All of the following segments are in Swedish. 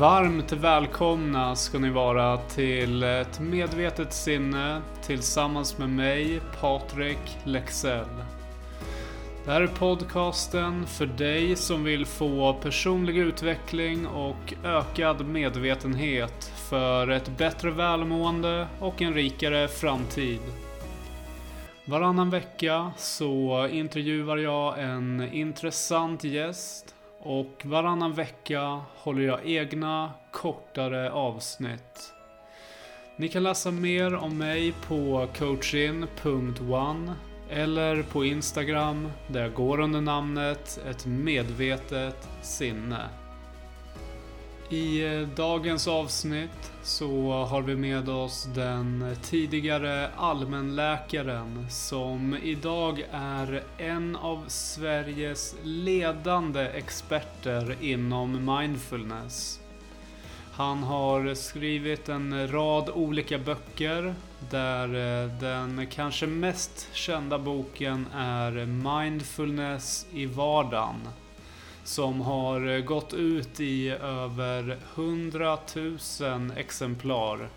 Varmt välkomna ska ni vara till ett medvetet sinne tillsammans med mig, Patrik Lexell. Det här är podcasten för dig som vill få personlig utveckling och ökad medvetenhet för ett bättre välmående och en rikare framtid. Varannan vecka så intervjuar jag en intressant gäst och varannan vecka håller jag egna kortare avsnitt. Ni kan läsa mer om mig på coachin.one eller på Instagram där jag går under namnet ett medvetet sinne. I eh, dagens avsnitt så har vi med oss den tidigare allmänläkaren som idag är en av Sveriges ledande experter inom mindfulness. Han har skrivit en rad olika böcker där eh, den kanske mest kända boken är Mindfulness i vardagen som har gått ut i över 100 000 exemplar.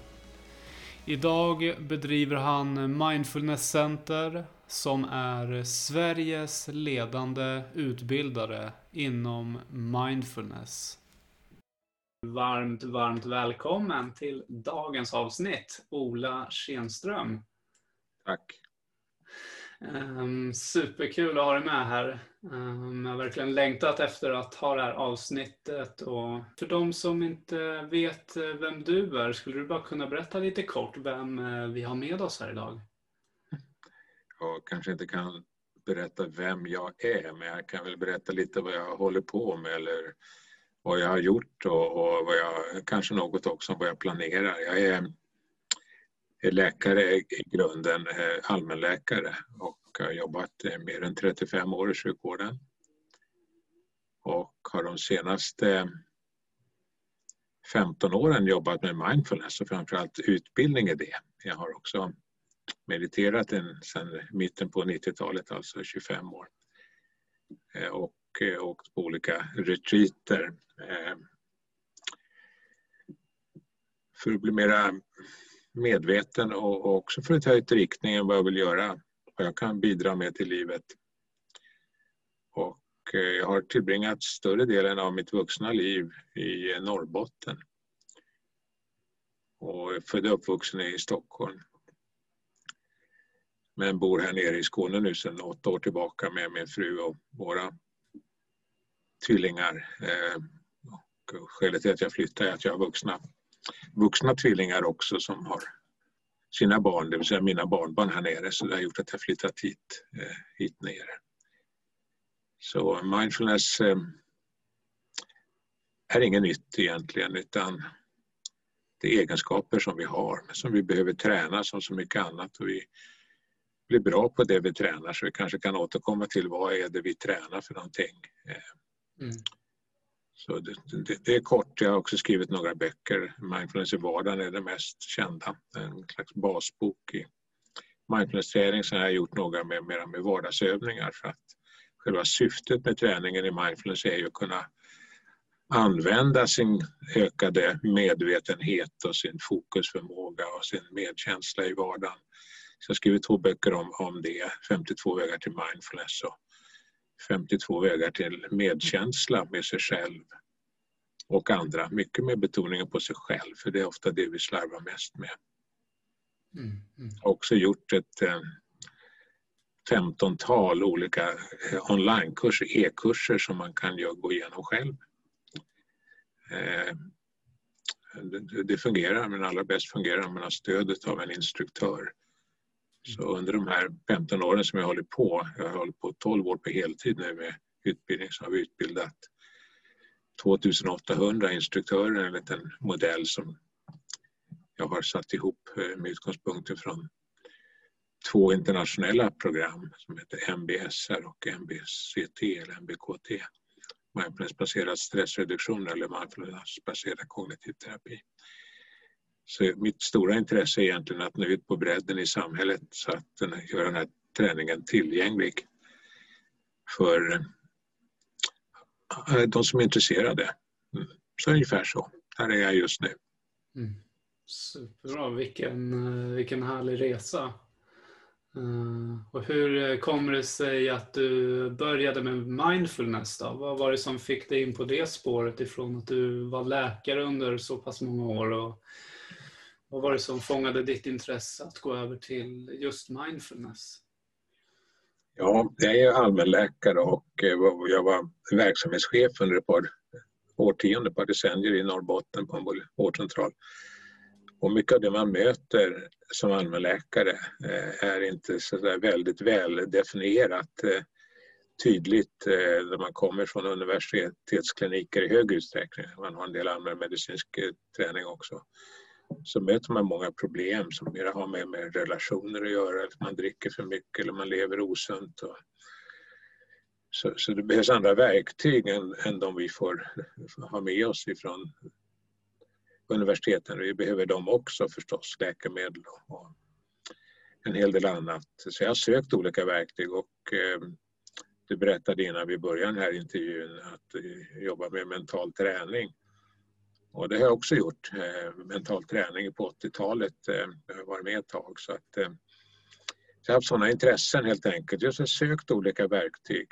Idag bedriver han Mindfulness Center som är Sveriges ledande utbildare inom mindfulness. Varmt, varmt välkommen till dagens avsnitt, Ola Schenström. Tack. Um, superkul att ha dig med här. Um, jag har verkligen längtat efter att ha det här avsnittet. Och för de som inte vet eh, vem du är, skulle du bara kunna berätta lite kort vem eh, vi har med oss här idag? Jag kanske inte kan berätta vem jag är, men jag kan väl berätta lite vad jag håller på med eller vad jag har gjort och, och vad jag, kanske något också om vad jag planerar. Jag är är läkare i grunden, eh, allmänläkare och har jobbat eh, mer än 35 år i sjukvården. Och har de senaste 15 åren jobbat med mindfulness och framförallt utbildning i det. Jag har också mediterat sedan mitten på 90-talet, alltså 25 år. Eh, och åkt på olika retreater. För att bli mera medveten och också för att ta ut riktningen vad jag vill göra, vad jag kan bidra med till livet. Och eh, jag har tillbringat större delen av mitt vuxna liv i Norrbotten. Och är född och uppvuxen i Stockholm. Men bor här nere i Skåne nu sedan åtta år tillbaka med min fru och våra tvillingar. Eh, och skälet till att jag flyttade är att jag har vuxna vuxna tvillingar också som har sina barn, det vill säga mina barnbarn här nere. Så det har gjort att jag flyttat hit, eh, hit ner. Så mindfulness eh, är inget nytt egentligen utan det är egenskaper som vi har, men som vi behöver träna som så mycket annat. Och vi blir bra på det vi tränar så vi kanske kan återkomma till vad är det vi tränar för någonting. Eh, mm. Så det, det, det, är kort. Jag har också skrivit några böcker. Mindfulness i vardagen är det mest kända. En slags basbok i mindfulness-träning. Sen har jag gjort några med, med, med vardagsövningar för att själva syftet med träningen i mindfulness är ju att kunna använda sin ökade medvetenhet och sin fokusförmåga och sin medkänsla i vardagen. Så jag har skrivit två böcker om, om det, 52 vägar till mindfulness och 52 vägar till medkänsla med sig själv och andra. Mycket med betoningen på sig själv, för det är ofta det vi slarvar mest med. Mm, mm. Jag har också gjort ett eh, 15-tal olika eh, onlinekurser, e-kurser som man kan gå igenom själv. Eh, det, det fungerar, men allra bäst fungerar om man har stödet av en instruktör så under de här 15 åren som jag hållit på, jag har hållit på 12 år på heltid nu med utbildning, så har vi utbildat 2800 instruktörer enligt en modell som jag har satt ihop eh, med utgångspunkter från två internationella program som heter MBSR och MBCT eller MBKT. Mindfulnessbaserad stressreduktion eller mindfulnessbaserad kognitiv terapi. Så mitt stora intresse är egentligen att nå ut på bredden i samhället så att göra den här träningen tillgänglig för eh, de som är intresserade. Mm. Så ungefär så. här är jag just nu. Mm. Superbra, vilken, eh, vilken härlig resa. Uh, och hur kommer det sig att du började med mindfulness? Då? Vad var det som fick dig in på det spåret ifrån att du var läkare under så pass många år? Och vad var det som fångade ditt intresse att gå över till just mindfulness? Ja, jag är allmänläkare och eh, jag var verksamhetschef under ett par årtionden, ett par decennier i Norrbotten på en vårdcentral. Och mycket av det man möter som allmänläkare eh, är inte så där väldigt väl definierat eh, tydligt eh, när man kommer från universitetskliniker i hög utsträckning. Man har en del allmänmedicinsk träning också så möter man många problem som mer har med, med relationer att göra, att man dricker för mycket eller man lever osunt. Och, så, så det behövs andra verktyg än, än de vi får ha med oss ifrån universiteten. Vi behöver dem också förstås, läkemedel och en hel del annat. Så jag har sökt olika verktyg och eh, du berättade innan vi började den här intervjun att eh, jobba med mental träning. Och det har jag också gjort, eh, mental träning på 80-talet. Jag har varit med ett tag. Så, att, så jag har haft sådana intressen helt enkelt. Jag har sökt olika verktyg.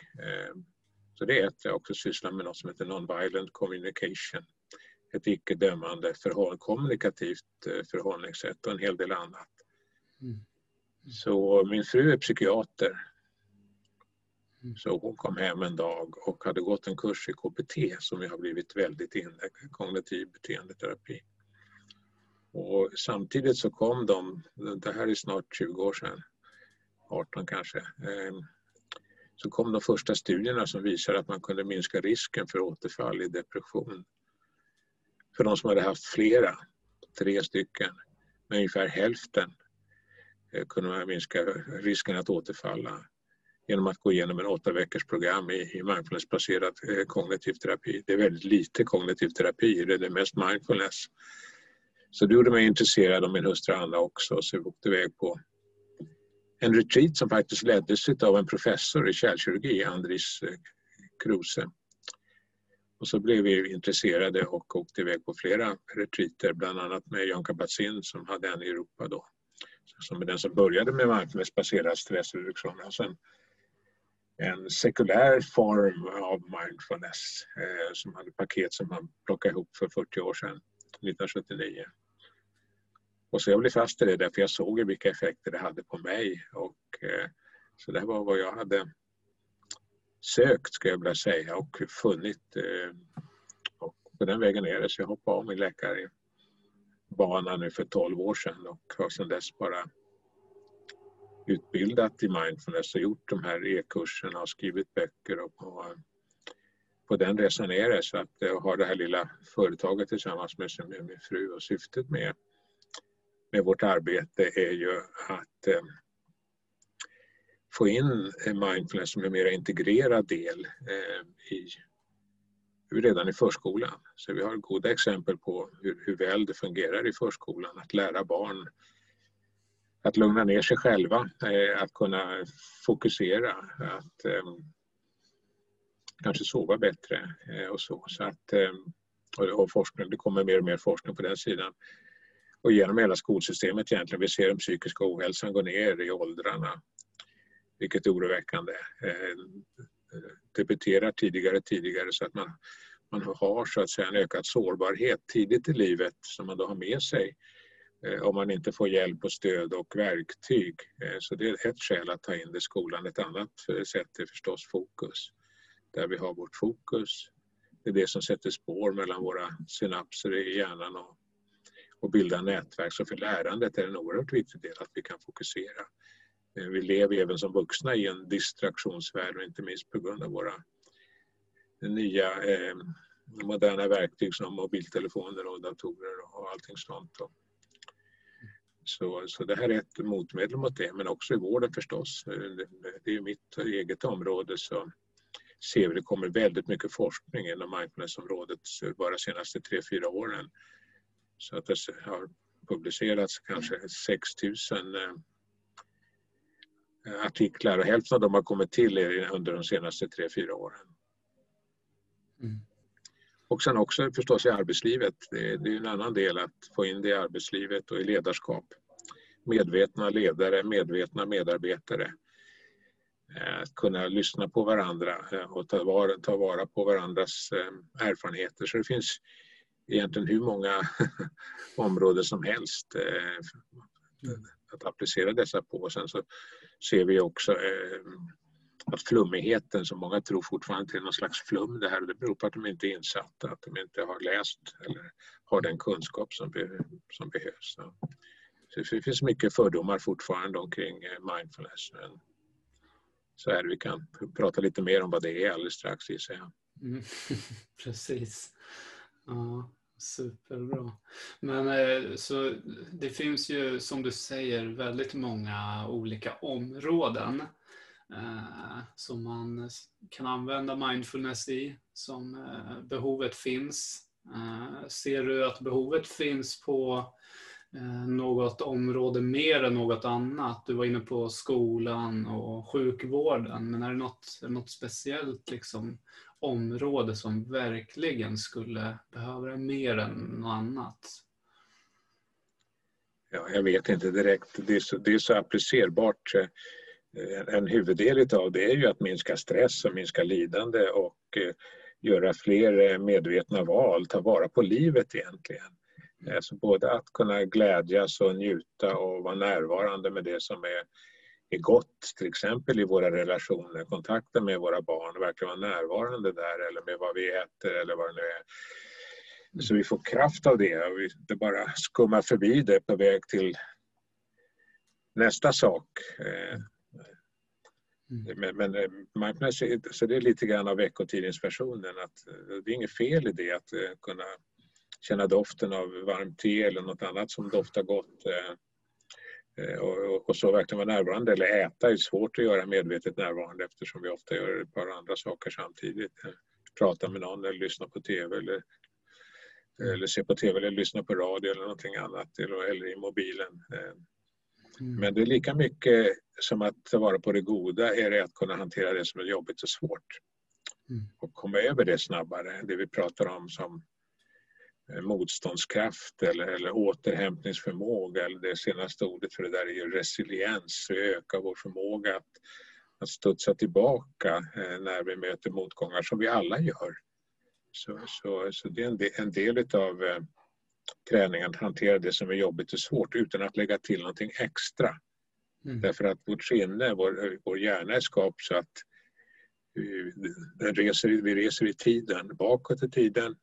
Så det är ett. Jag har också sysslat med något som heter Non-Violent Communication. Ett icke-dömande förhåll, kommunikativt eh, förhållningssätt och en hel del annat. Mm. Så min fru är psykiater Mm. Så hon kom hem en dag och hade gått en kurs i KBT som har blivit väldigt inne, kognitiv beteendeterapi. Och samtidigt så kom de, det här är snart 20 år sedan, 18 kanske, ehm, så kom de första studierna som visade att man kunde minska risken för återfall i depression. För de som hade haft flera, tre stycken, med ungefär hälften eh, kunde man minska risken att återfalla genom att gå igenom en åtta veckors program i, i mindfulnessbaserad eh, kognitiv terapi. Det är väldigt lite kognitiv terapi, det är det mest mindfulness. Så det gjorde mig intresserad av min hustru Anna också så vi åkte iväg på en retreat som faktiskt leddes av en professor i kärlkirurgi, Andris eh, Kruse. Och så blev vi intresserade och åkte iväg på flera retreater, bland annat med Jan Kabat-Zinn som hade en i Europa då. Som är den som började med mindfulnessbaserad stressreduktion. Alltså och sen en sekulär form av mindfulness eh, som hade paket som man plockade ihop för 40 år sedan, 1979. Och så jag blev fast i det därför jag såg vilka effekter det hade på mig. Och, eh, så det här var vad jag hade sökt, skulle jag vilja säga, och funnit. Eh, och på den vägen är det, så jag hoppade av min läkarbana nu för 12 år sedan och har sedan dess bara utbildat i mindfulness och gjort de här e-kurserna och skrivit böcker och på, på den resan är det. Så att jag har det här lilla företaget tillsammans med, med min fru och syftet med, med vårt arbete är ju att eh, få in mindfulness som en mer integrerad del eh, i redan i förskolan. Så vi har goda exempel på hur, hur väl det fungerar i förskolan att lära barn att lugna ner sig själva, eh, att kunna fokusera, att eh, kanske sova bättre eh, och så. så att, eh, och forskning, det kommer mer och mer forskning på den sidan. Och genom hela skolsystemet egentligen. Vi ser den psykiska ohälsan gå ner i åldrarna, vilket är oroväckande. Eh, debuterar tidigare och tidigare så att man, man har så att säga en ökad sårbarhet tidigt i livet som man då har med sig eh, om man inte får hjälp och stöd och verktyg. Eh, så det är ett skäl att ta in det i skolan. Ett annat sätt är förstås fokus. Där vi har vårt fokus. Det är det som sätter spår mellan våra synapser i hjärnan och, och bildar nätverk. Så för lärandet är det en oerhört viktig del att vi kan fokusera. Eh, vi lever även som vuxna i en distraktionsvärld och inte minst på grund av våra nya eh, moderna verktyg som mobiltelefoner och datorer och allting sånt. Så, så det här är ett motmedel mot det, men också i vården förstås. Eh, det är mitt eget område så ser vi det kommer väldigt mycket forskning inom mindfulnessområdet bara de senaste tre fyra åren. Så att det har publicerats kanske 6000 eh, artiklar och hälften av dem har kommit till under de senaste tre fyra åren. Mm. Och sen också förstås i arbetslivet. Det, det är en annan del att få in det i arbetslivet och i ledarskap. Medvetna ledare, medvetna medarbetare. Eh, att kunna lyssna på varandra eh, och ta vara, ta vara på varandras eh, erfarenheter. Så det finns egentligen hur många områden som helst att applicera dessa på. Sen så ser vi också eh, att flummigheten som många tror fortfarande är någon slags flum det här, det beror på att de inte är insatta, att de inte har läst eller har den kunskap som, be, som behövs. Så det finns mycket fördomar fortfarande omkring eh, mindfulness. Men så här. Vi kan prata lite mer om vad det är alldeles strax gissar jag. Mm. Precis. Ja, superbra. Men eh, så det finns ju som du säger väldigt många olika områden eh, som man kan använda mindfulness i, som eh, behovet finns. Eh, ser du att behovet finns på Eh, något område mer än något annat? Du var inne på skolan och sjukvården, men är det något, är det något speciellt liksom, område som verkligen skulle behöva det mer än något annat? Ja, jag vet inte direkt. Det är så, det är så applicerbart. Eh, en huvuddel av det är ju att minska stress och minska lidande och eh, göra fler medvetna val, ta vara på livet egentligen. Eh, så både att kunna glädjas och njuta och vara närvarande med det som är, är gott, till exempel i våra relationer, kontakten med våra barn, verkligen vara närvarande där eller med vad vi äter eller vad det nu är. Så vi får kraft av det och vi inte bara skummar förbi det på väg till nästa sak. Eh, mm. Men, men eh, så det är lite grann av veckotidningsversionen att det är inget fel i det att kunna känna doften av varmt te eller något annat som doftar gott. Eh, eh, och, och så verkligen vara närvarande eller äta är svårt att göra medvetet närvarande eftersom vi ofta gör ett par andra saker samtidigt. Eh, prata med någon eller lyssna på TV eller, eller se på TV eller lyssna på radio eller någonting annat eller, eller i mobilen. Mm. Men det är lika mycket som att ta vara på det goda är det att kunna hantera det som är jobbigt och svårt. Mm. Och komma över det snabbare, det vi pratar om som Eh, motståndskraft eller, eller återhämtningsförmåga. Eller det senaste ordet för det där är ju resiliens. Vi ökar vår förmåga att, att studsa tillbaka eh, när vi möter motgångar som vi alla gör. Så, så, så det är en del, en del av eh, träningen att hantera det som är jobbigt och svårt utan att lägga till någonting extra. Mm. Därför att vårt sinne, vår, vår hjärna är skapt så att vi, reser, vi reser i tiden, bakåt i tiden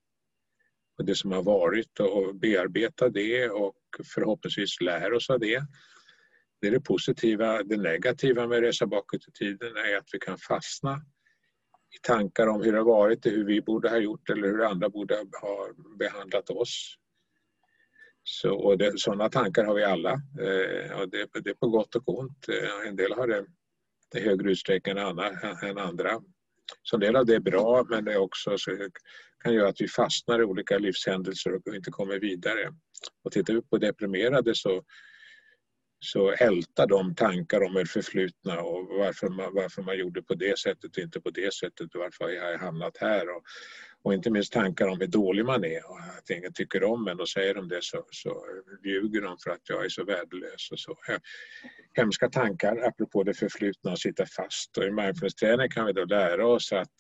och det som har varit och bearbeta det och förhoppningsvis lära oss av det. Det är det positiva. Det negativa med att resa bakåt i tiden är att vi kan fastna i tankar om hur det har varit, hur vi borde ha gjort eller hur andra borde ha behandlat oss. Så, och det, sådana tankar har vi alla. Eh, och det, det, är på gott och ont. Eh, en del har det i högre utsträckning än, än andra. Så en del av det är bra men det är också så kan göra att vi fastnar i olika livshändelser och inte kommer vidare. Och tittar vi på deprimerade så, så ältar de tankar om det förflutna och varför man, varför man gjorde på det sättet och inte på det sättet och varför jag har hamnat här. Och, och inte minst tankar om hur dålig man är och att ingen tycker om en och säger de det så, så ljuger de för att jag är så värdelös och så. Hemska tankar apropå det förflutna och sitta fast och i mindfulness-träning kan vi då lära oss att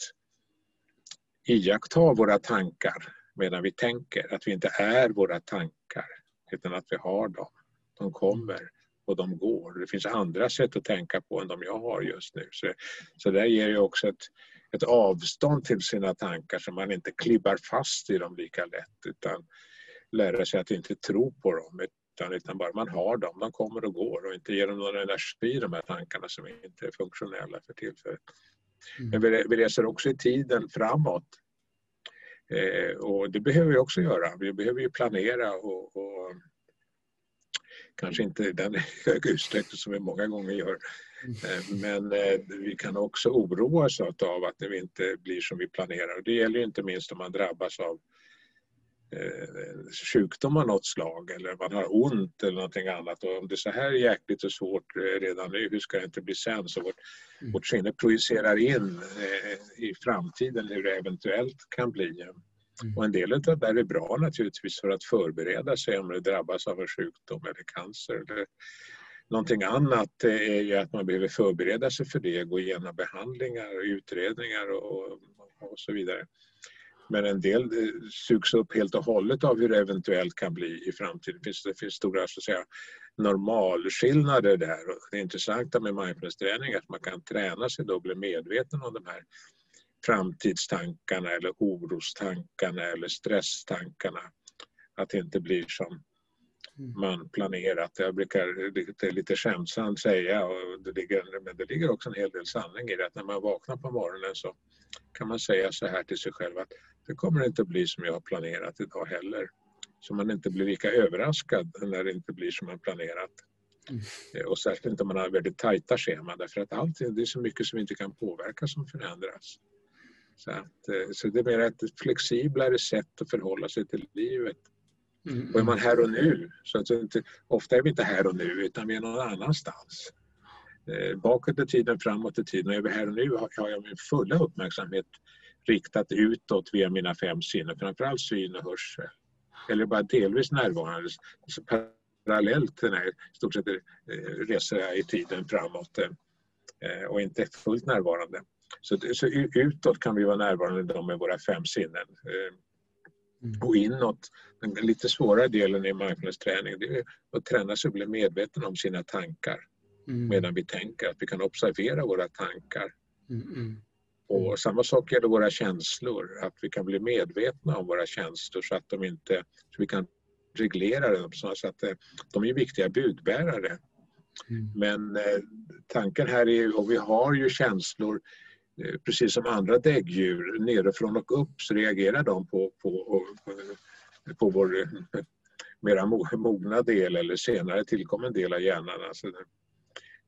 iaktta våra tankar medan vi tänker, att vi inte är våra tankar utan att vi har dem. De kommer och de går. Det finns andra sätt att tänka på än de jag har just nu. Så, så det ger ju också ett, ett avstånd till sina tankar så man inte klibbar fast i dem lika lätt utan lära sig att inte tro på dem utan, utan bara man har dem, de kommer och går och inte ger dem någon energi de här tankarna som inte är funktionella för tillfället. Mm. Men vi, vi reser också i tiden framåt. Eh, och det behöver vi också göra. Vi behöver ju planera och, och kanske inte i den höga utsträckning som vi många gånger gör. Eh, men eh, vi kan också oroa oss av att det inte blir som vi planerar. Det gäller inte minst om man drabbas av eh, sjukdom av något slag eller man har ont eller någonting annat. Och om det är så här jäkligt och svårt redan nu, hur ska det inte bli sen? Så vårt, mm. vårt sinne projicerar in i framtiden hur det eventuellt kan bli. Mm. Och en del av det är bra naturligtvis för att förbereda sig om det drabbas av en sjukdom eller cancer. Eller någonting annat är ju att man behöver förbereda sig för det, gå igenom behandlingar, utredningar och, och så vidare. Men en del eh, sugs upp helt och hållet av hur det eventuellt kan bli i framtiden. Det finns, det finns stora så att säga, normalskillnader där. Och det intressanta med mindfulness-träning är att man kan träna sig då och bli medveten om de här framtidstankarna eller orostankarna eller stresstankarna. Att det inte blir som man planerat. Jag brukar lite, lite skämtsamt säga, och det ligger, men det ligger också en hel del sanning i det, att när man vaknar på morgonen så kan man säga så här till sig själv att det kommer inte bli som jag har planerat idag heller. Så man inte blir lika överraskad när det inte blir som man planerat. Mm. Eh, och särskilt inte om man har väldigt tajta scheman därför att allt, det är så mycket som vi inte kan påverka som förändras. Så, att, eh, så det är mer ett flexiblare sätt att förhålla sig till livet. Mm. Och är man här och nu, så att ofta är vi inte här och nu utan vi är någon annanstans. Eh, bakåt i tiden, framåt i tiden. Och är vi här och nu har jag min fulla uppmärksamhet riktat utåt via mina fem sinnen, framförallt syn och hörsel. Eller bara delvis närvarande. Så parallellt den här, i stort sett eh, reser jag i tiden framåt eh, och inte fullt närvarande. Så, så utåt kan vi vara närvarande med våra fem sinnen. Eh, Mm. Och inåt, den lite svårare delen i mindfulness-träning, det är att träna sig och bli medveten om sina tankar mm. medan vi tänker, att vi kan observera våra tankar. Mm. mm. Och samma sak gäller våra känslor, att vi kan bli medvetna om våra känslor så att de inte, så vi kan reglera dem så att eh, de är viktiga budbärare. Mm. Men eh, tanken här är, och vi har ju känslor Eh, precis som andra däggdjur, nerifrån och upp så reagerar de på, på, på vår eh, mera mogna del eller senare tillkommen del av hjärnan alltså,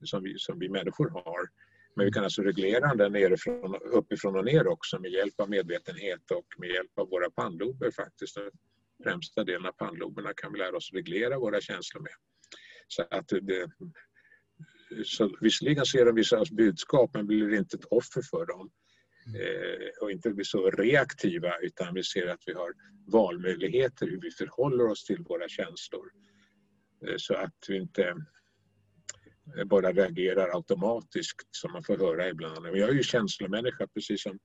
som, vi, som vi människor har. Men vi kan alltså reglera den nerifrån, uppifrån och ner också med hjälp av medvetenhet och med hjälp av våra pannlober faktiskt. Den främsta delen av pannloberna kan vi lära oss reglera våra känslor med. Så att det, så visserligen ser de vissa budskap men blir inte ett offer för dem. Eh, och inte blir så reaktiva utan vi ser att vi har valmöjligheter hur vi förhåller oss till våra känslor. Eh, så att vi inte eh, bara reagerar automatiskt som man får höra ibland. Jag är ju känslomänniska precis som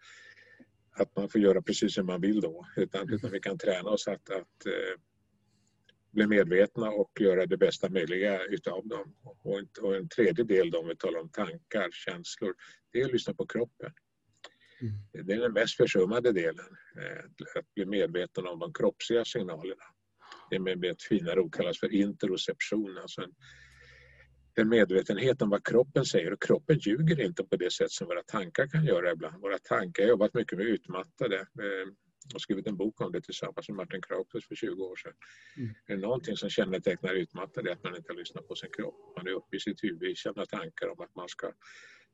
att man får göra precis som man vill då. Utan, utan vi kan träna oss att, att eh, bli medvetna och göra det bästa möjliga utav dem. Och, och en tredje del då, om vi talar om tankar, känslor, det är att lyssna på kroppen. Mm. Det är den mest försummade delen, eh, att bli medveten om de kroppsliga signalerna. Det med ett finare ord kallas för interoception, alltså en, en medvetenhet om vad kroppen säger och kroppen ljuger inte på det sätt som våra tankar kan göra ibland. Våra tankar, jag har jobbat mycket med utmattade och skrivit en bok om det tillsammans med Martin Kraupus för 20 år sedan. Mm. Är det någonting som kännetecknar utmattade att man inte lyssnar på sin kropp. Man är uppe i sitt huvud i kända tankar om att man ska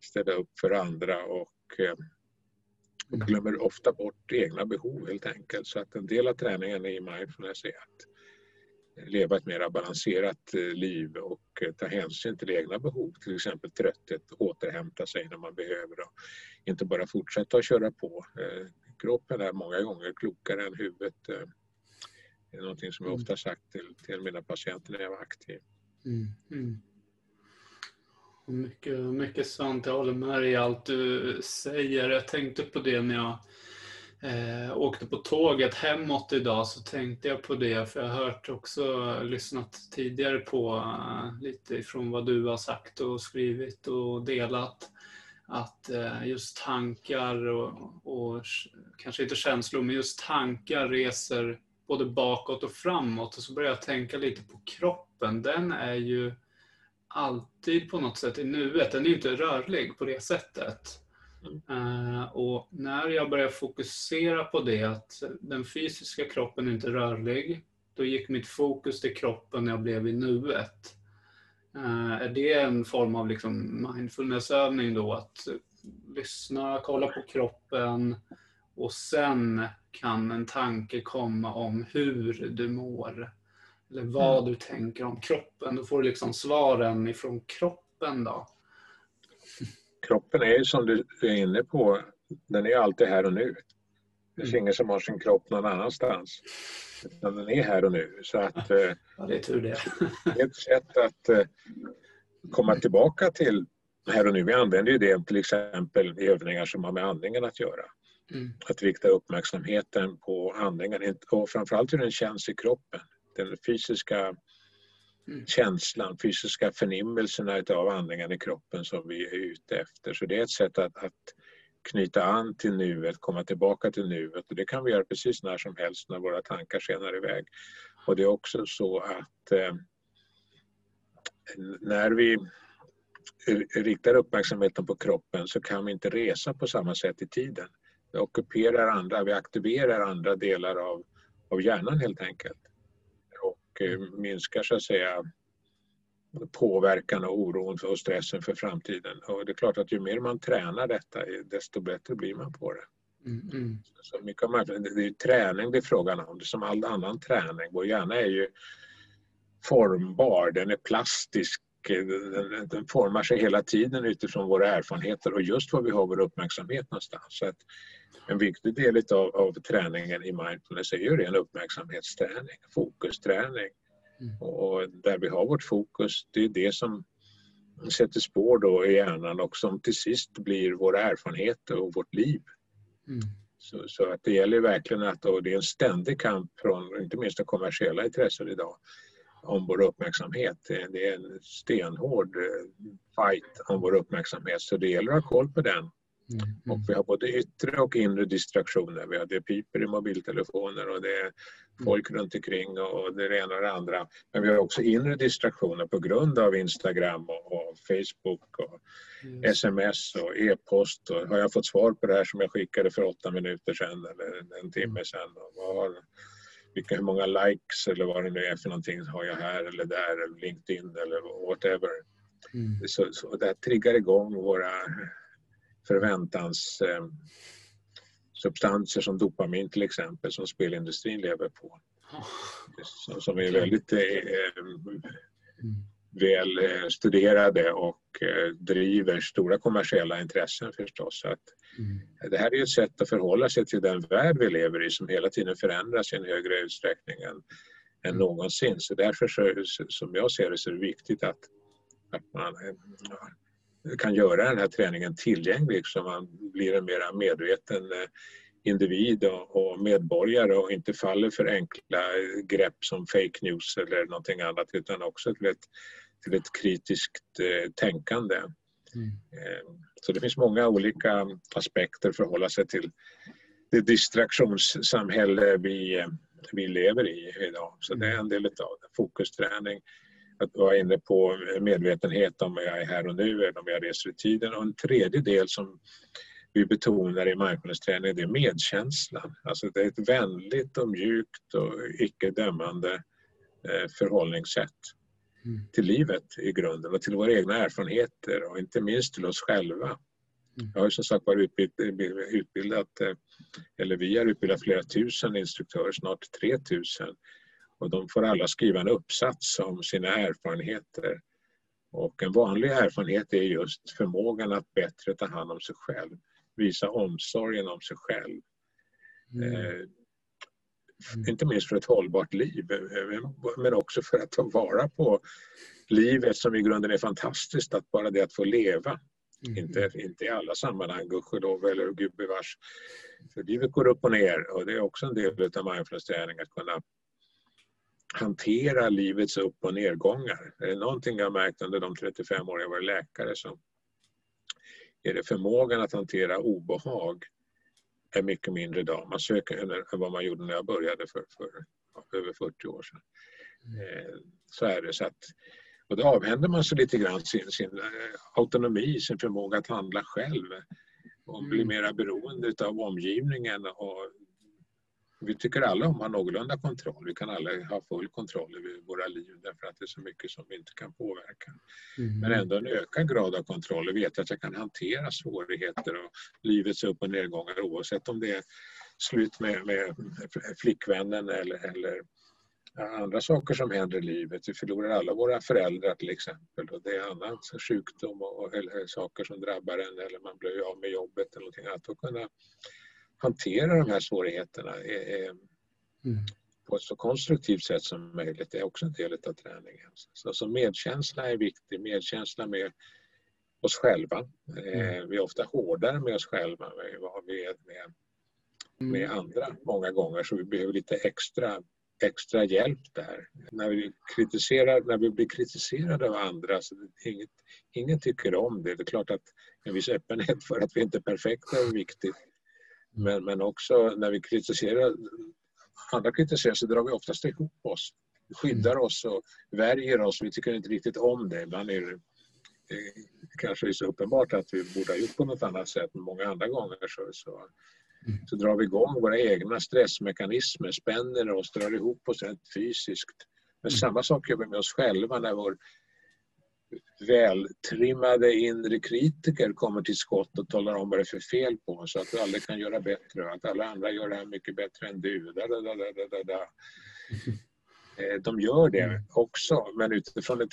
ställa upp för andra och, eh, och glömmer ofta bort egna behov helt enkelt. Så att en del av träningen i mindfulness är att leva ett mer balanserat eh, liv och eh, ta hänsyn till egna behov, till exempel trötthet, återhämta sig när man behöver och inte bara fortsätta att köra på. Eh, kroppen är många gånger klokare än huvudet. Det är någonting som jag mm. ofta sagt till, till mina patienter när jag var aktiv. Mm. Mm. Mycket, mycket sant. Jag håller med dig i allt du säger. Jag tänkte på det när jag eh, åkte på tåget hemåt idag så tänkte jag på det för jag har hört också, lyssnat tidigare på uh, lite ifrån vad du har sagt och skrivit och delat. Att uh, just tankar och, och kanske inte känslor men just tankar reser både bakåt och framåt och så börjar jag tänka lite på kroppen. Den är ju alltid på något sätt i nuet. Den är inte rörlig på det sättet. Uh, och när jag började fokusera på det, att den fysiska kroppen är inte rörlig, då gick mitt fokus till kroppen när jag blev i nuet. Uh, är det en form av liksom mindfulnessövning då? Att lyssna, kolla på kroppen och sen kan en tanke komma om hur du mår. Eller vad mm. du tänker om kroppen. Då får du liksom svaren ifrån kroppen då kroppen är som du är inne på, den är alltid här och nu. Det finns ingen som har sin kropp någon annanstans. Utan den är här och nu. Så att, eh, ja, det är tur det. ett sätt att eh, komma tillbaka till här och nu. Vi använder ju det till exempel i övningar som har med andningen att göra. Mm. Att rikta uppmärksamheten på andningen och framförallt hur den känns i kroppen. Den fysiska mm. känslan, fysiska förnimmelserna utav andningen i kroppen som vi är ute efter. Så det är ett sätt att, att knyta an till nuet, komma tillbaka till nuet och det kan vi göra precis när som helst när våra tankar skenar iväg. Och det är också så att eh, när vi riktar uppmärksamheten på kroppen så kan vi inte resa på samma sätt i tiden. Vi ockuperar andra, vi aktiverar andra delar av, av hjärnan helt enkelt. Och eh, minskar så att säga påverkan och oron och stressen för framtiden. Och det är klart att ju mer man tränar detta desto bättre blir man på det. Mm, mm. Så mycket av det är träning det är frågan om, det är som all annan träning. Vår hjärna är ju formbar, den är plastisk, den, den, formar sig hela tiden utifrån våra erfarenheter och just var vi har vår uppmärksamhet någonstans. Så att en viktig del av, av träningen i mindfulness är ju ren uppmärksamhetsträning, fokusträning. Mm. Och där vi har vårt fokus, det är det som sätter spår då i hjärnan och som till sist blir våra erfarenheter och vårt liv. Mm. Så, så, att det gäller verkligen att, och det är en ständig kamp från inte minst det kommersiella intresset idag, om vår uppmärksamhet. Det är en stenhård eh, fight om vår uppmärksamhet så det gäller att ha koll på den. Mm. Och vi har både yttre och inre distraktioner. Vi har det piper i mobiltelefoner och det är folk mm. runt omkring och det ena och det andra. Men vi har också inre distraktioner på grund av Instagram och, och Facebook och mm. sms och e-post. Och har jag fått svar på det här som jag skickade för åtta minuter sedan eller en timme mm. sedan? Och vad har, vilka, hur många likes eller vad det nu är för någonting har jag här eller där eller LinkedIn eller whatever. Mm. Så, så det triggar igång våra förväntans eh, substanser som dopamin till exempel som spelindustrin lever på. Som är väldigt eh, mm. väl eh, studerade och eh, driver stora kommersiella intressen förstås. Så att mm. Det här är ett sätt att förhålla sig till den värld vi lever i som hela tiden förändras i en högre utsträckning än, än mm. någonsin. Så därför så, som jag ser det så är det viktigt att, att man kan göra den här träningen tillgänglig så man blir en mer medveten individ och medborgare och inte faller för enkla grepp som fake news eller någonting annat utan också till ett, till ett kritiskt eh, tänkande. Mm. Eh, så det finns många olika aspekter för att hålla sig till det distraktionssamhälle vi, vi lever i idag. Så det är en del av det. Fokusträning, att vara inne på medvetenhet om jag är här och nu eller om jag reser i tiden. Och en tredje del som vi betonar i mindfulness-träning det är medkänslan. Alltså det är ett vänligt och mjukt och icke-dömande eh, förhållningssätt mm. till livet i grunden och till våra egna erfarenheter och inte minst till oss själva. Mm. Jag har som sagt varit utbildat, eh, eller vi har utbildat flera tusen instruktörer, snart 3000 och de får alla skriva en uppsats om sina erfarenheter. Och en vanlig erfarenhet är just förmågan att bättre ta hand om sig själv visa omsorgen om sig själv. Mm. Eh, mm. inte minst för ett hållbart liv, eh, men också för att ta vara på livet som i grunden är fantastiskt, att bara det att få leva. Mm. Inte, inte i alla sammanhang, gudskelov eller gubevars. För livet går upp och ner och det är också en del av mindfulness-träning att kunna hantera livets upp och nedgångar. Är det någonting jag märkt under de 35 år jag varit läkare så är det förmågan att hantera obehag är mycket mindre idag. Man söker än vad man gjorde när jag började för, för över 40 år sedan. Eh, så är det. Så att, och då avhänder man sig lite grann sin, sin eh, autonomi, sin förmåga att handla själv och blir mm. mera beroende av omgivningen och vi tycker alla om att ha någorlunda kontroll. Vi kan alla ha full kontroll över våra liv därför att det är så mycket som vi inte kan påverka. Mm. Men ändå en ökad grad av kontroll och veta att jag kan hantera svårigheter och livets upp och nedgångar oavsett om det är slut med, med flickvännen eller, eller andra saker som händer i livet. Vi förlorar alla våra föräldrar till exempel och det är annat, sjukdom och, eller saker som drabbar en eller man blir av med jobbet eller någonting annat. Att kunna hantera de här svårigheterna mm. på ett så konstruktivt sätt som möjligt. Är också en del av träningen. Så, så medkänsla är viktig, medkänsla med oss själva. Mm. Vi är ofta hårdare med oss själva än vad vi är med, med mm. andra många gånger så vi behöver lite extra extra hjälp där. När vi, kritiserar, när vi blir kritiserade av andra, så inget, ingen tycker om det. Det är klart att en viss öppenhet för att vi inte är perfekta är viktigt. Men, men också när vi kritiserar, andra kritiserar så drar vi oftast ihop oss. Vi skyddar oss och värjer oss. Vi tycker inte riktigt om det. Ibland är det, det kanske är så uppenbart att vi borde ha gjort på något annat sätt. Men många andra gånger så, så Mm. så drar vi igång våra egna stressmekanismer, spänner oss, drar ihop oss rent fysiskt. Men mm. samma sak gör vi med oss själva när vår vältrimmade inre kritiker kommer till skott och talar om vad det är för fel på oss, att du aldrig kan göra bättre, att alla andra gör det här mycket bättre än du. Da, da, da, da Eh, de gör det mm. också, men utifrån ett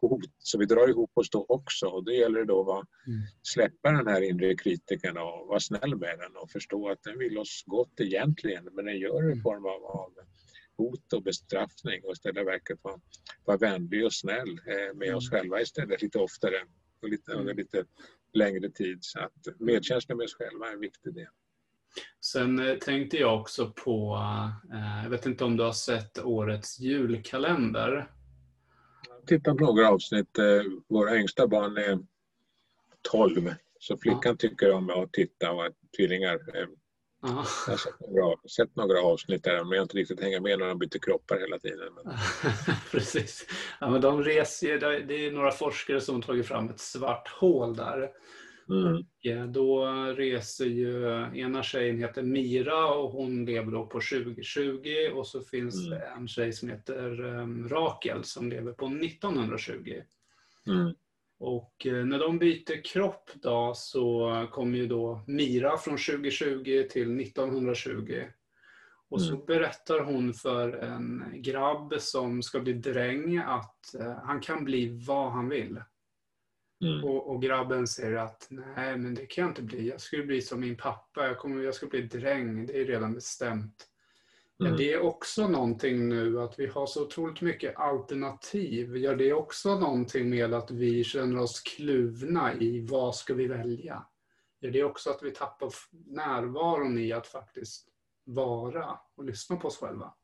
hot. Så vi drar ihop oss då också. Och då gäller det då att mm. släppa den här inre kritiken och vara snäll med den och förstå att den vill oss gott egentligen, men den gör det i mm. form av, av hot och bestraffning och istället verket vara, vara vänlig och snäll eh, med oss själva istället lite oftare och lite, under lite längre tid. Så att medkänsla med oss själva är en viktig del. Sen eh, tänkte jag också på, eh, jag vet inte om du har sett årets julkalender? Jag har tittat på några avsnitt. Våra yngsta barn är 12, så flickan ja. tycker om att titta och att tvillingar Aha. Jag har sett några, sett några avsnitt där, men jag har inte riktigt hängt med när de byter kroppar hela tiden. Precis. Ja, men de reser, det är några forskare som har tagit fram ett svart hål där Mm. Då reser ju, ena tjejen heter Mira och hon lever då på 2020 och så finns mm. det en tjej som heter um, Rakel som lever på 1920. Mm. Och eh, när de byter kropp då så kommer ju då Mira från 2020 till 1920. Och så mm. berättar hon för en grabb som ska bli dräng att uh, han kan bli vad han vill. Mm. Och, och, grabben säger att nej, men det kan jag inte bli. Jag skulle bli som min pappa. Jag, kommer, jag ska bli dräng. Det är redan bestämt. Mm. Ja, det är också någonting nu att vi har så otroligt mycket alternativ. Gör det också någonting med att vi känner oss kluvna i vad ska vi välja? Gör det också att vi tappar närvaron i att faktiskt vara och lyssna på oss själva?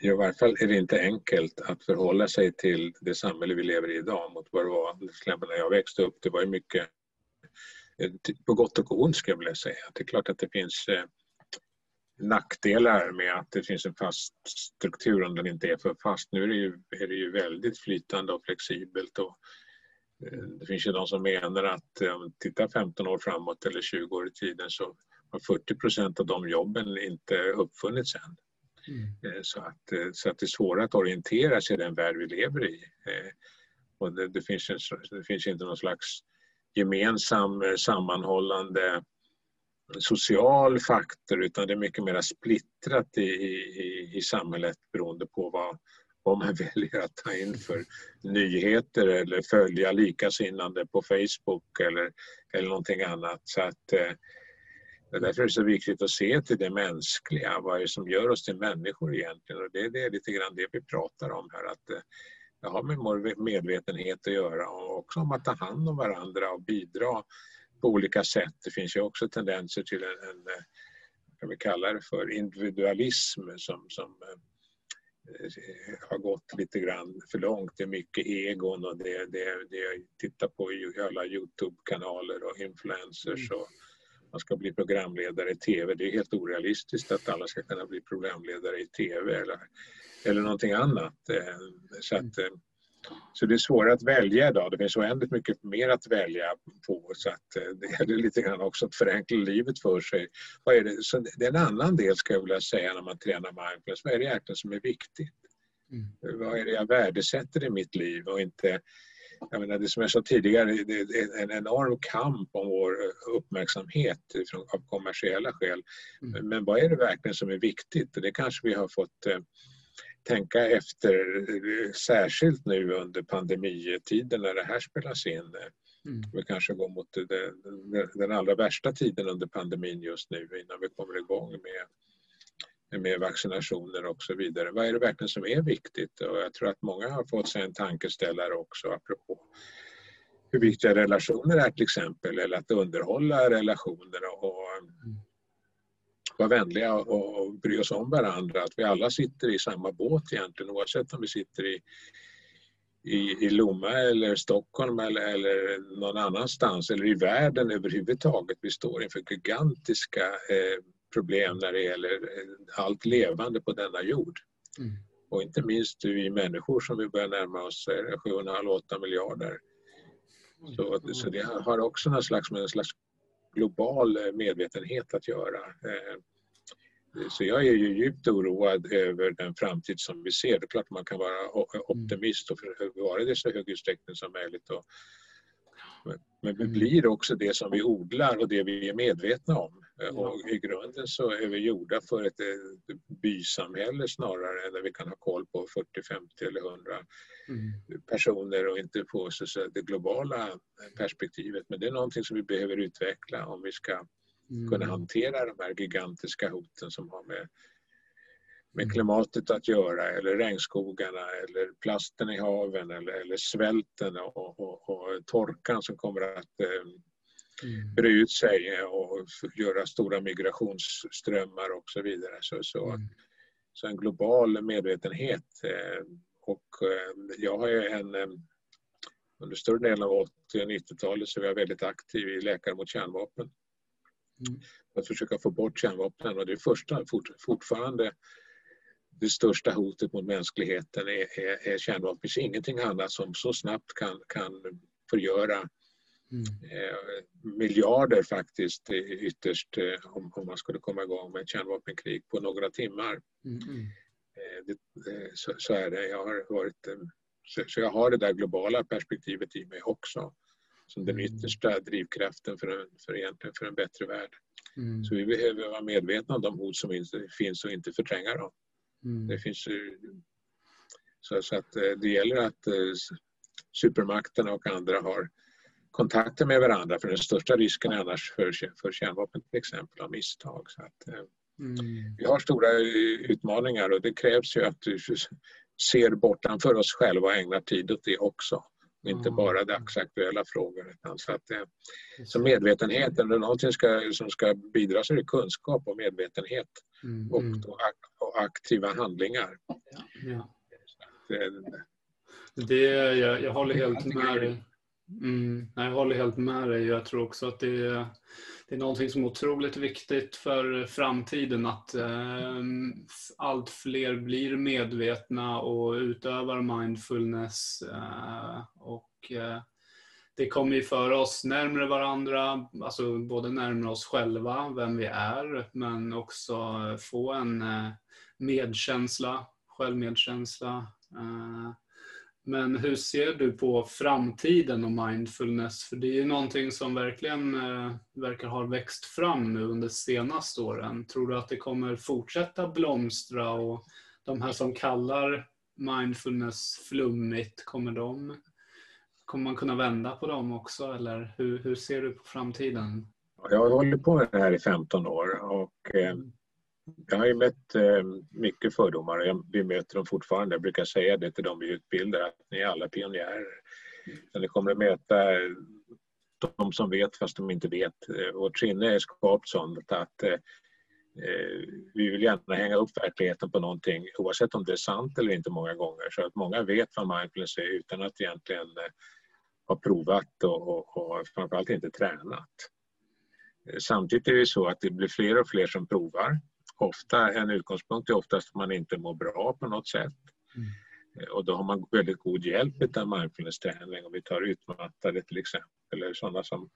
i varje fall är det inte enkelt att förhålla sig till det samhälle vi lever i idag mot vad det var när jag växte upp. Det var ju mycket eh, på gott och ont skulle jag vilja säga. Det är klart att det finns eh, nackdelar med att det finns en fast struktur om den inte är för fast. Nu är det ju, är det ju väldigt flytande och flexibelt. Och eh, det finns ju de som menar att om man tittar 15 år framåt eller 20 år i tiden så har 40 procent av de jobben inte uppfunnits än. Mm. Eh, så, att, eh, så att det är svårare att orientera sig i den värld vi lever i. Och det, det, finns, det finns inte någon slags gemensam sammanhållande social faktor utan det är mycket mer splittrat i, i, i samhället beroende på vad, vad man väljer att ta in för nyheter eller följa likasinnande på Facebook eller, eller någonting annat. Så att, eh, därför är det så viktigt att se till det mänskliga. Vad är det som gör oss till människor egentligen? Och det, det är lite grann det vi pratar om här. Att eh, det har med medvetenhet att göra och också om att ta hand om varandra och bidra på olika sätt. Det finns ju också tendenser till en, en eh, kan vi kalla det för individualism som, som eh, har gått lite grann för långt. Det är mycket egon och det, det, det jag tittar på i alla Youtube-kanaler och influencers och man ska bli programledare i TV. Det är helt orealistiskt att alla ska kunna bli programledare i TV eller, eller någonting annat. Eh, så, att, eh, så det är svårare att välja idag. Det finns oändligt mycket mer att välja på. Så att eh, det gäller lite grann också att förenkla livet för sig. Vad är det? Så det är en annan del ska jag vilja säga när man tränar mindfulness. Vad är det egentligen som är viktigt? Mm. Vad är det jag värdesätter i mitt liv och inte jag menar, det som jag sa tidigare, det är en enorm kamp om vår uppmärksamhet av kommersiella skäl. Mm. Men vad är det verkligen som är viktigt? Det kanske vi har fått eh, tänka efter, särskilt nu under pandemitiden när det här spelas in. Mm. Vi kanske går mot det, den allra värsta tiden under pandemin just nu innan vi kommer igång med, med vaccinationer och så vidare. Vad är det verkligen som är viktigt? Och jag tror att många har fått sig en tankeställare också apropå hur viktiga relationer är till exempel, eller att underhålla relationer och mm. Vara vänliga och bry oss om varandra. Att vi alla sitter i samma båt egentligen oavsett om vi sitter i i, i Lomma eller Stockholm eller, eller någon annanstans eller i världen överhuvudtaget. Vi står inför gigantiska eh, problem när det gäller eh, allt levande på denna jord. Mm. Och inte minst vi människor som vi börjar närma oss 7,5-8 miljarder. Så, så det har också någon slags, en slags global eh, medvetenhet att göra. Eh, så jag är ju djupt oroad över den framtid som vi ser. Det är klart man kan vara mm. optimist och vara det i så hög utsträckning som möjligt. Men vi mm. blir också det som vi odlar och det vi är medvetna om. Och I grunden så är vi gjorda för ett bysamhälle snarare än där vi kan ha koll på 40, 50 eller 100 mm. personer och inte på så det globala perspektivet. Men det är någonting som vi behöver utveckla om vi ska mm. kunna hantera de här gigantiska hoten som har med, med mm. klimatet att göra eller regnskogarna eller plasten i haven eller, eller svälten och, och, och, torkan som kommer att eh. Bre ut sig och göra stora migrationsströmmar och så vidare. Så, så, mm. så en global medvetenhet. Eh, och eh, jag har en eh, under större delen av 80 och 90-talet så var jag väldigt aktiv i Läkare mot kärnvapen. Mm. Att försöka få bort kärnvapnen och det är första, fort, fortfarande det största hotet mot mänskligheten är, är, är kärnvapen. Det finns ingenting annat som så snabbt kan, kan förgöra mm. eh, miljarder faktiskt ytterst eh, om, om, man skulle komma igång med ett kärnvapenkrig på några timmar. Mm. mm. Eh, det, så, så, är det. Jag har varit, så, så, jag har det där globala perspektivet i mig också som den mm. yttersta drivkraften för en, för egentligen för en bättre värld. Mm. Så vi behöver vara medvetna om de hot som finns och inte förtränga dem. Mm. Det finns så, så, att det gäller att supermakterna och andra har kontakter med varandra för den största risken är annars för, för kärnvapen till exempel av misstag. Så att, eh, mm. Vi har stora utmaningar och det krävs ju att vi ser bortanför oss själva och ägnar tid åt det också inte bara dagsaktuella frågor. Utan så, att, så medvetenhet, eller någonting ska, som ska bidra så är det kunskap och medvetenhet mm. och, mm. och, aktiva handlingar. Ja, ja. Det, det, jag, jag håller helt med dig. Mm, jag håller helt med dig. Jag tror också att det är, det är någonting som är otroligt viktigt för framtiden att eh, allt fler blir medvetna och utövar mindfulness. Eh, och eh, Det kommer ju föra oss närmare varandra, alltså både närmare oss själva, vem vi är, men också få en eh, medkänsla, självmedkänsla. Eh, men hur ser du på framtiden och mindfulness? För det är ju någonting som verkligen eh, verkar ha växt fram nu under senaste åren. Tror du att det kommer fortsätta blomstra och de här som kallar mindfulness flummigt, kommer de Kommer man kunna vända på dem också eller hur, hur ser du på framtiden? Jag har hållit på med det här i 15 år och eh, mm. Jag har ju mött eh, mycket fördomar och vi möter dem fortfarande. Jag brukar säga det till dem vi utbildar att ni är alla pionjärer. Så ni kommer att möta de som vet fast de inte vet. Vårt sinne är skapat sånt att eh, vi vill gärna hänga upp verkligheten på någonting oavsett om det är sant eller inte många gånger. Så att många vet vad mindfulness är utan att egentligen eh, ha provat och, och, och framförallt inte tränat. Samtidigt är det så att det blir fler och fler som provar ofta, en utgångspunkt är oftast att man inte mår bra på något sätt. Mm. Och då har man väldigt god hjälp av mindfulness-träning. Om vi tar utmattade till exempel, eller sådana som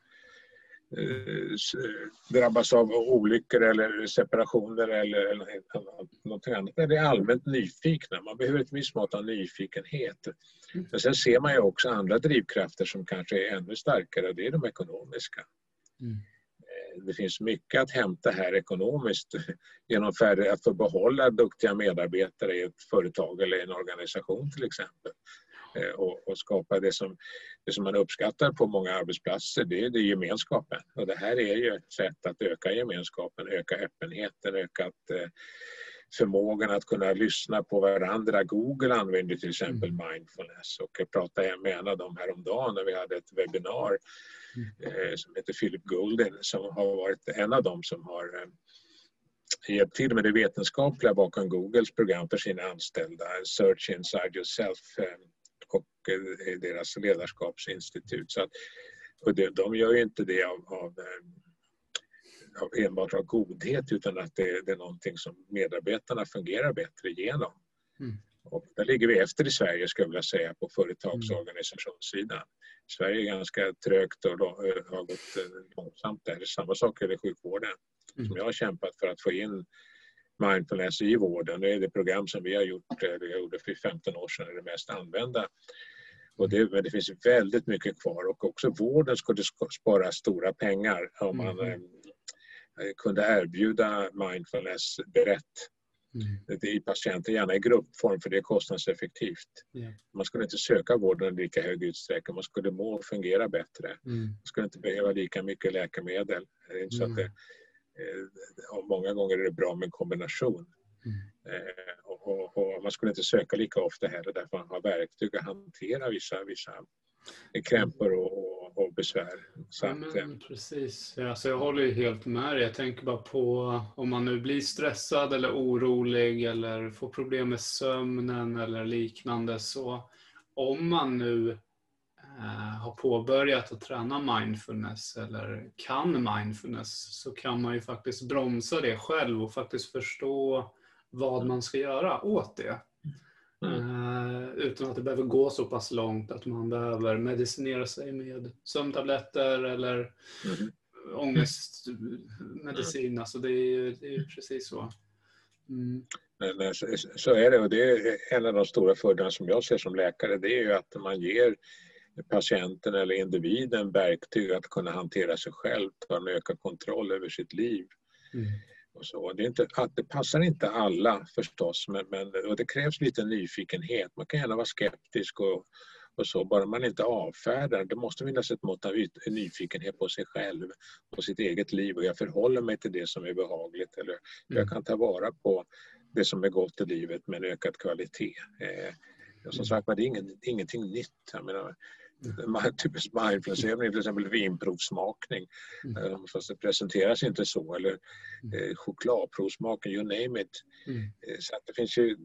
eh, drabbas av olyckor eller separationer eller, något annat. Det är allmänt nyfikna. Man behöver ett visst mått av nyfikenhet. Mm. Men sen ser man ju också andra drivkrafter som kanske är ännu starkare. Det är de ekonomiska. Mm det finns mycket att hämta här ekonomiskt genom att få behålla duktiga medarbetare i ett företag eller en organisation till exempel. Eh, och, och, skapa det som, det som man uppskattar på många arbetsplatser, det är det gemenskapen. Och det här är ju ett sätt att öka gemenskapen, öka öppenheten, öka att, eh, förmågan att kunna lyssna på varandra. Google använder till exempel mm. mindfulness och jag pratade med en av dem häromdagen när vi hade ett webbinar eh, som heter Philip Golden som har varit en av dem som har eh, hjälpt till med det vetenskapliga bakom Googles program för sina anställda, Search Inside Yourself eh, och eh, deras ledarskapsinstitut. Så att, och det, de gör ju inte det av, av eh, av enbart av godhet utan att det, det, är någonting som medarbetarna fungerar bättre genom. Mm. Och där ligger vi efter i Sverige skulle jag vilja säga på företagsorganisationssidan. Sverige är ganska trögt och har gått eh, långsamt där. Samma sak gäller sjukvården mm. som jag har kämpat för att få in mindfulness i vården. Det är det program som vi har gjort, eller jag gjorde för 15 år sedan, är det mest använda. Och det, men det finns väldigt mycket kvar och också vården skulle spara stora pengar om man mm. Eh, kunde erbjuda mindfulness brett mm. i patienter, gärna i gruppform för det är kostnadseffektivt. Yeah. Man skulle inte söka vården i lika hög utsträckning, man skulle må och fungera bättre. Mm. Man skulle inte behöva lika mycket läkemedel. Det är inte så att det, eh, många gånger är det bra med en kombination. Mm. Eh, och, och, och, man skulle inte söka lika ofta heller därför man har verktyg att hantera vissa, vissa krämpor och, och, besvär. Så ja, men, eh, precis, alltså jag håller ju helt med dig. Jag tänker bara på om man nu blir stressad eller orolig eller får problem med sömnen eller liknande. Så om man nu eh, har påbörjat att träna mindfulness eller kan mindfulness så kan man ju faktiskt bromsa det själv och faktiskt förstå vad man ska göra åt det. Mm. Uh, utan att det behöver gå så pass långt att man behöver medicinera sig med sömntabletter eller mm. ångestmedicin. Mm. Alltså det är, det är precis så. Mm. Men, så är det och det är en av de stora fördelarna som jag ser som läkare det är ju att man ger patienten eller individen verktyg att kunna hantera sig själv, ta en ökad kontroll över sitt liv. Mm. Och så. Det, är inte, det passar inte alla förstås, men, men, och det krävs lite nyfikenhet. Man kan gärna vara skeptisk och, och så, bara man inte avfärdar. Det måste finnas ett mått av nyfikenhet på sig själv, på sitt eget liv och jag förhåller mig till det som är behagligt eller jag mm. kan ta vara på det som är gott i livet med en ökad kvalitet. Eh, som sagt det är ingen, ingenting nytt. Jag menar, typisk mindfulness-övning, till exempel vinprovsmakning. Mm. Eh, fast det presenteras inte så. Eller mm. eh, chokladprovsmakning, you name it. Mm. Eh, så att det finns ju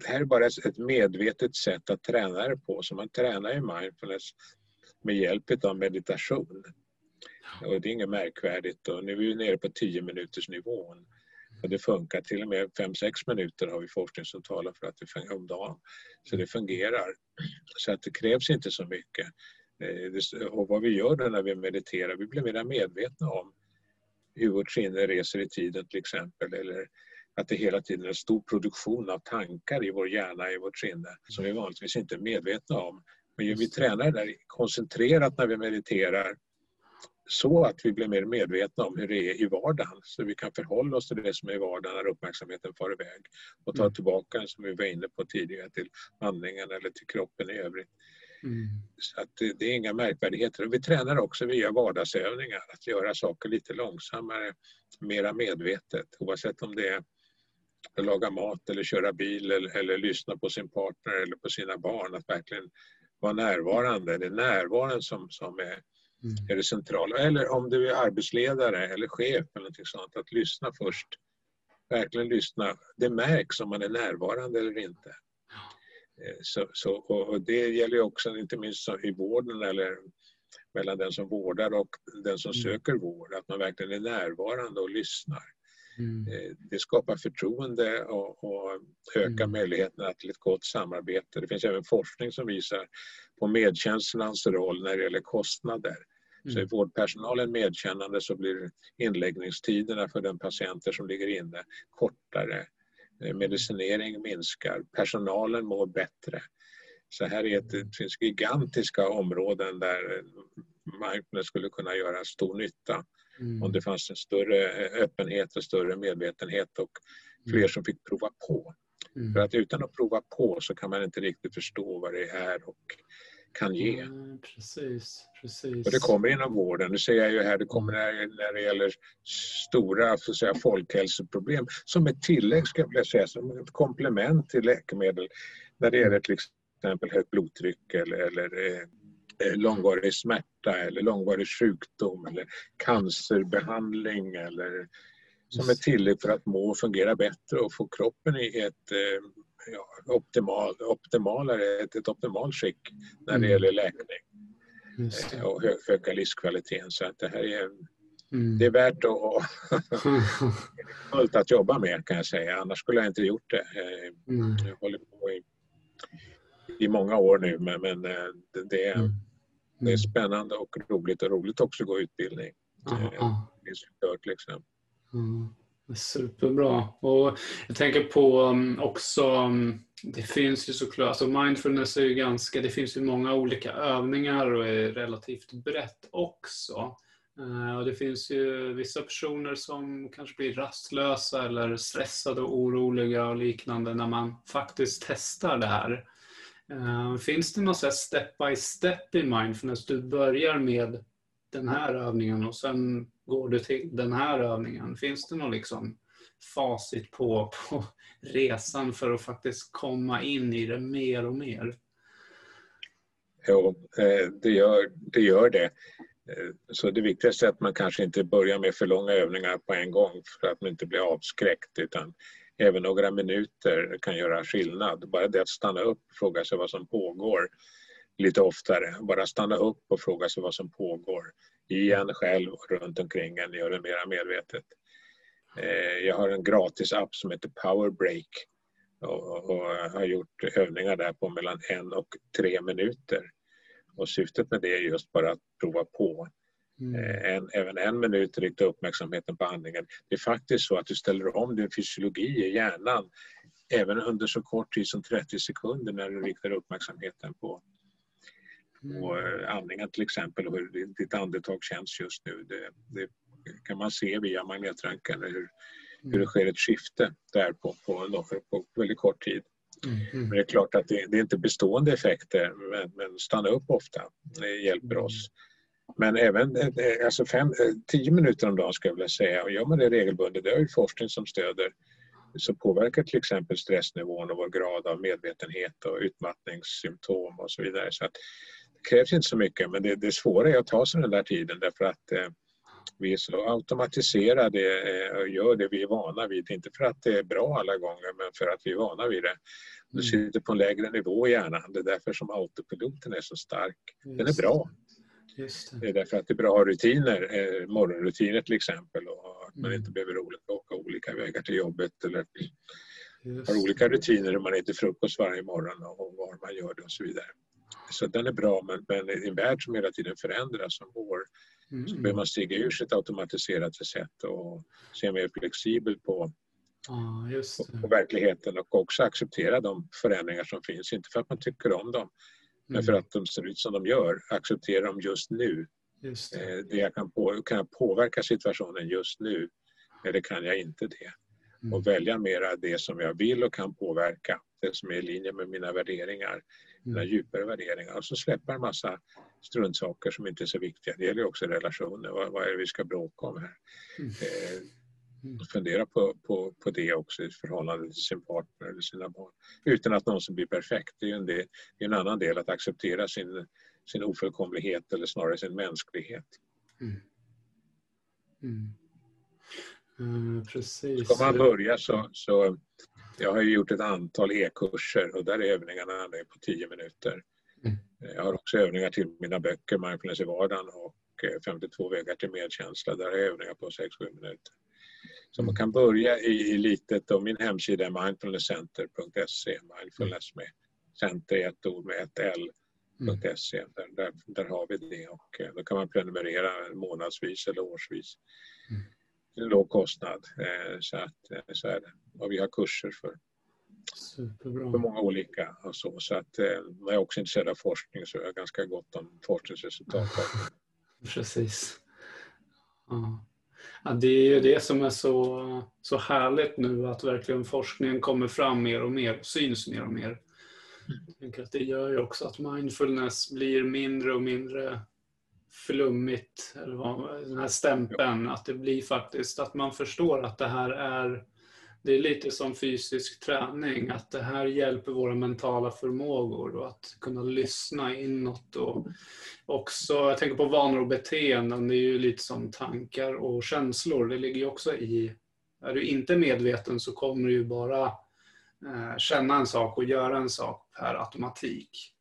det här är bara ett medvetet sätt att träna det på. Så man tränar ju mindfulness med hjälp av meditation. Och det är inget märkvärdigt. Och nu är vi nere på 10 minuters nivån. Det funkar till och med 5-6 minuter har vi forskning som talar för att det fungerar om dagen. Så det fungerar. Så att det krävs inte så mycket. Eh, och vad vi gör då när vi mediterar, vi blir mer medvetna om hur vårt sinne reser i tiden till exempel. Eller att det hela tiden är en stor produktion av tankar i vår hjärna, i vårt sinne, som vi vanligtvis inte är medvetna om. Men vi tränar där koncentrerat när vi mediterar så att vi blir mer medvetna om hur det är i vardagen. Så vi kan förhålla oss till det som är i vardagen när uppmärksamheten far iväg och ta mm. tillbaka den som vi var inne på tidigare till andningen eller till kroppen i övrigt. Mm. Så att det, det, är inga märkvärdigheter. Och vi tränar också via vardagsövningar att göra saker lite långsammare, mera medvetet oavsett om det är att laga mat eller köra bil eller, eller lyssna på sin partner eller på sina barn. Att verkligen vara närvarande. Det är närvaron som, som är mm. är det centrala. Eller om du är arbetsledare eller chef eller någonting sånt, att lyssna först. Verkligen lyssna. Det märks om man är närvarande eller inte. Eh, så, så, och det gäller också inte minst i vården eller mellan den som vårdar och den som mm. söker vård, att man verkligen är närvarande och lyssnar. Mm. Eh, det skapar förtroende och, och ökar mm. möjligheterna till ett gott samarbete. Det finns även forskning som visar på medkänslans roll när det gäller kostnader. Mm. Så är vårdpersonalen medkännande så blir inläggningstiderna för den patienter som ligger inne kortare. Eh, medicinering minskar, personalen mår bättre. Så här är ett, det finns gigantiska områden där mindfulness skulle kunna göra stor nytta. Mm. Om det fanns en större öppenhet och större medvetenhet och fler mm. som fick prova på. Mm. För att utan att prova på så kan man inte riktigt förstå vad det är och kan ge. Mm, precis, precis. Och det kommer inom vården. Nu ser jag ju här, det kommer när det gäller stora så säga, folkhälsoproblem som ett tillägg, ska jag vilja säga, som ett komplement till läkemedel när det gäller till exempel högt blodtryck eller, eller eh, eh, långvarig smärta eller långvarig sjukdom eller cancerbehandling eller som ett tillägg för att må och fungera bättre och få kroppen i ett eh, ja, optimal, optimalare, ett, ett optimalt skick när det mm. gäller läkning eh, och hö, öka livskvaliteten. Så att det här är, mm. det är värt att, fullt att jobba med kan jag säga, annars skulle jag inte gjort det. Mm. Jag håller på i, i många år nu men, men det, det, är, mm. det är spännande och roligt och roligt också att gå utbildning. Instruktör till exempel. Mm. Superbra. Och jag tänker på um, också, um, det finns ju såklart, alltså mindfulness är ju ganska, det finns ju många olika övningar och är relativt brett också. Eh, och det finns ju vissa personer som kanske blir rastlösa eller stressade och oroliga och liknande när man faktiskt testar det här. Eh, finns det något step by step i mindfulness? Du börjar med den här övningen och sen går du till den här övningen? Finns det någon liksom facit på, på resan för att faktiskt komma in i det mer och mer? Jo, eh, det gör det. Gör det. Eh, så det viktigaste är att man kanske inte börjar med för långa övningar på en gång för att man inte blir avskräckt utan även några minuter kan göra skillnad. Bara det att stanna upp och fråga sig vad som pågår lite oftare. Bara stanna upp och fråga sig vad som pågår i en själv och runt omkring en, gör det mera medvetet. Eh, jag har en gratis app som heter Power Break och, och har gjort övningar där på mellan en och tre minuter. Och syftet med det är just bara att prova på. Mm. Eh, en, även en minut rikta uppmärksamheten på andningen. Det är faktiskt så att du ställer om din fysiologi i hjärnan även under så kort tid som 30 sekunder när du riktar uppmärksamheten på och eh, andningen till exempel hur ditt andetag känns just nu. Det, det kan man se via magnetröntgen hur, hur det sker ett skifte där på, på, på väldigt kort tid. Mm. Men det är klart att det, det är inte bestående effekter men, men stanna upp ofta det hjälper oss. Men även eh, alltså fem, eh, tio minuter om dagen skulle jag vilja säga och gör man det regelbundet, det är ju forskning som stöder så påverkar till exempel stressnivån och vår grad av medvetenhet och utmattningssymptom och så vidare. Så att krävs inte så mycket men det, det svåra är att ta sig den där tiden därför att eh, vi är så automatiserade eh, och gör det vi är vana vid. Inte för att det är bra alla gånger men för att vi är vana vid det. Det mm. sitter på en lägre nivå i hjärnan. Det är därför som autopiloten är så stark. Den är bra. Det. det. är därför att det är bra rutiner, eh, morgonrutiner till exempel och att man mm. inte behöver åka olika vägar till jobbet eller har olika rutiner hur man äter frukost varje morgon och var man gör det och så vidare. Så den är bra men, men i en värld som hela tiden förändras som vår mm. så behöver man stiga ur sitt automatiserade sätt och se mer flexibel på, ah, på, på, verkligheten och också acceptera de förändringar som finns. Inte för att man tycker om dem men för mm. att de ser ut som de gör. Acceptera dem just nu. Just det. Eh, det jag kan, på, kan jag påverka situationen just nu eller kan jag inte det? Mm. Och välja mera det som jag vill och kan påverka. Det som är i linje med mina värderingar mina djupare värderingar och så släppa en massa struntsaker som inte är så viktiga. Det gäller också relationer. Vad, vad är det vi ska bråka om här? Mm. Eh, mm. fundera på, på, på det också i förhållande till sin partner eller sina barn. Utan att någon som blir perfekt. Det är en, del, det är en annan del att acceptera sin, sin ofullkomlighet eller snarare sin mänsklighet. Mm. Mm. Uh, precis. Ska man börja så, så jag har gjort ett antal e-kurser och där är övningarna på 10 minuter. Mm. Jag har också övningar till mina böcker, Mindfulness i vardagen och 52 eh, vägar till medkänsla. Där har jag övningar på 6-7 minuter. Så man kan börja i, i litet och min hemsida är mindfulnesscenter.se, mindfulness med center i ett ord med ett L. Mm. Där, där, där, har vi det och eh, då kan man prenumerera månadsvis eller årsvis. Mm låg kostnad. Eh, så, att, eh, så är det. Och vi har kurser för, Superbra. för många olika. Och så, så att, eh, jag är också intresserad av forskning så är jag ganska gott om forskningsresultat. Precis. Ja. Ja, det är ju det som är så, så härligt nu, att verkligen forskningen kommer fram mer och mer, syns mer och mer. Jag tänker att det gör ju också att mindfulness blir mindre och mindre flummigt, eller vad, den här stämpeln, att det blir faktiskt att man förstår att det här är det är lite som fysisk träning, att det här hjälper våra mentala förmågor och att kunna lyssna inåt. Och också, jag tänker på vanor och beteenden, det är ju lite som tankar och känslor. Det ligger ju också i, är du inte medveten så kommer du ju bara eh, känna en sak och göra en sak per automatik.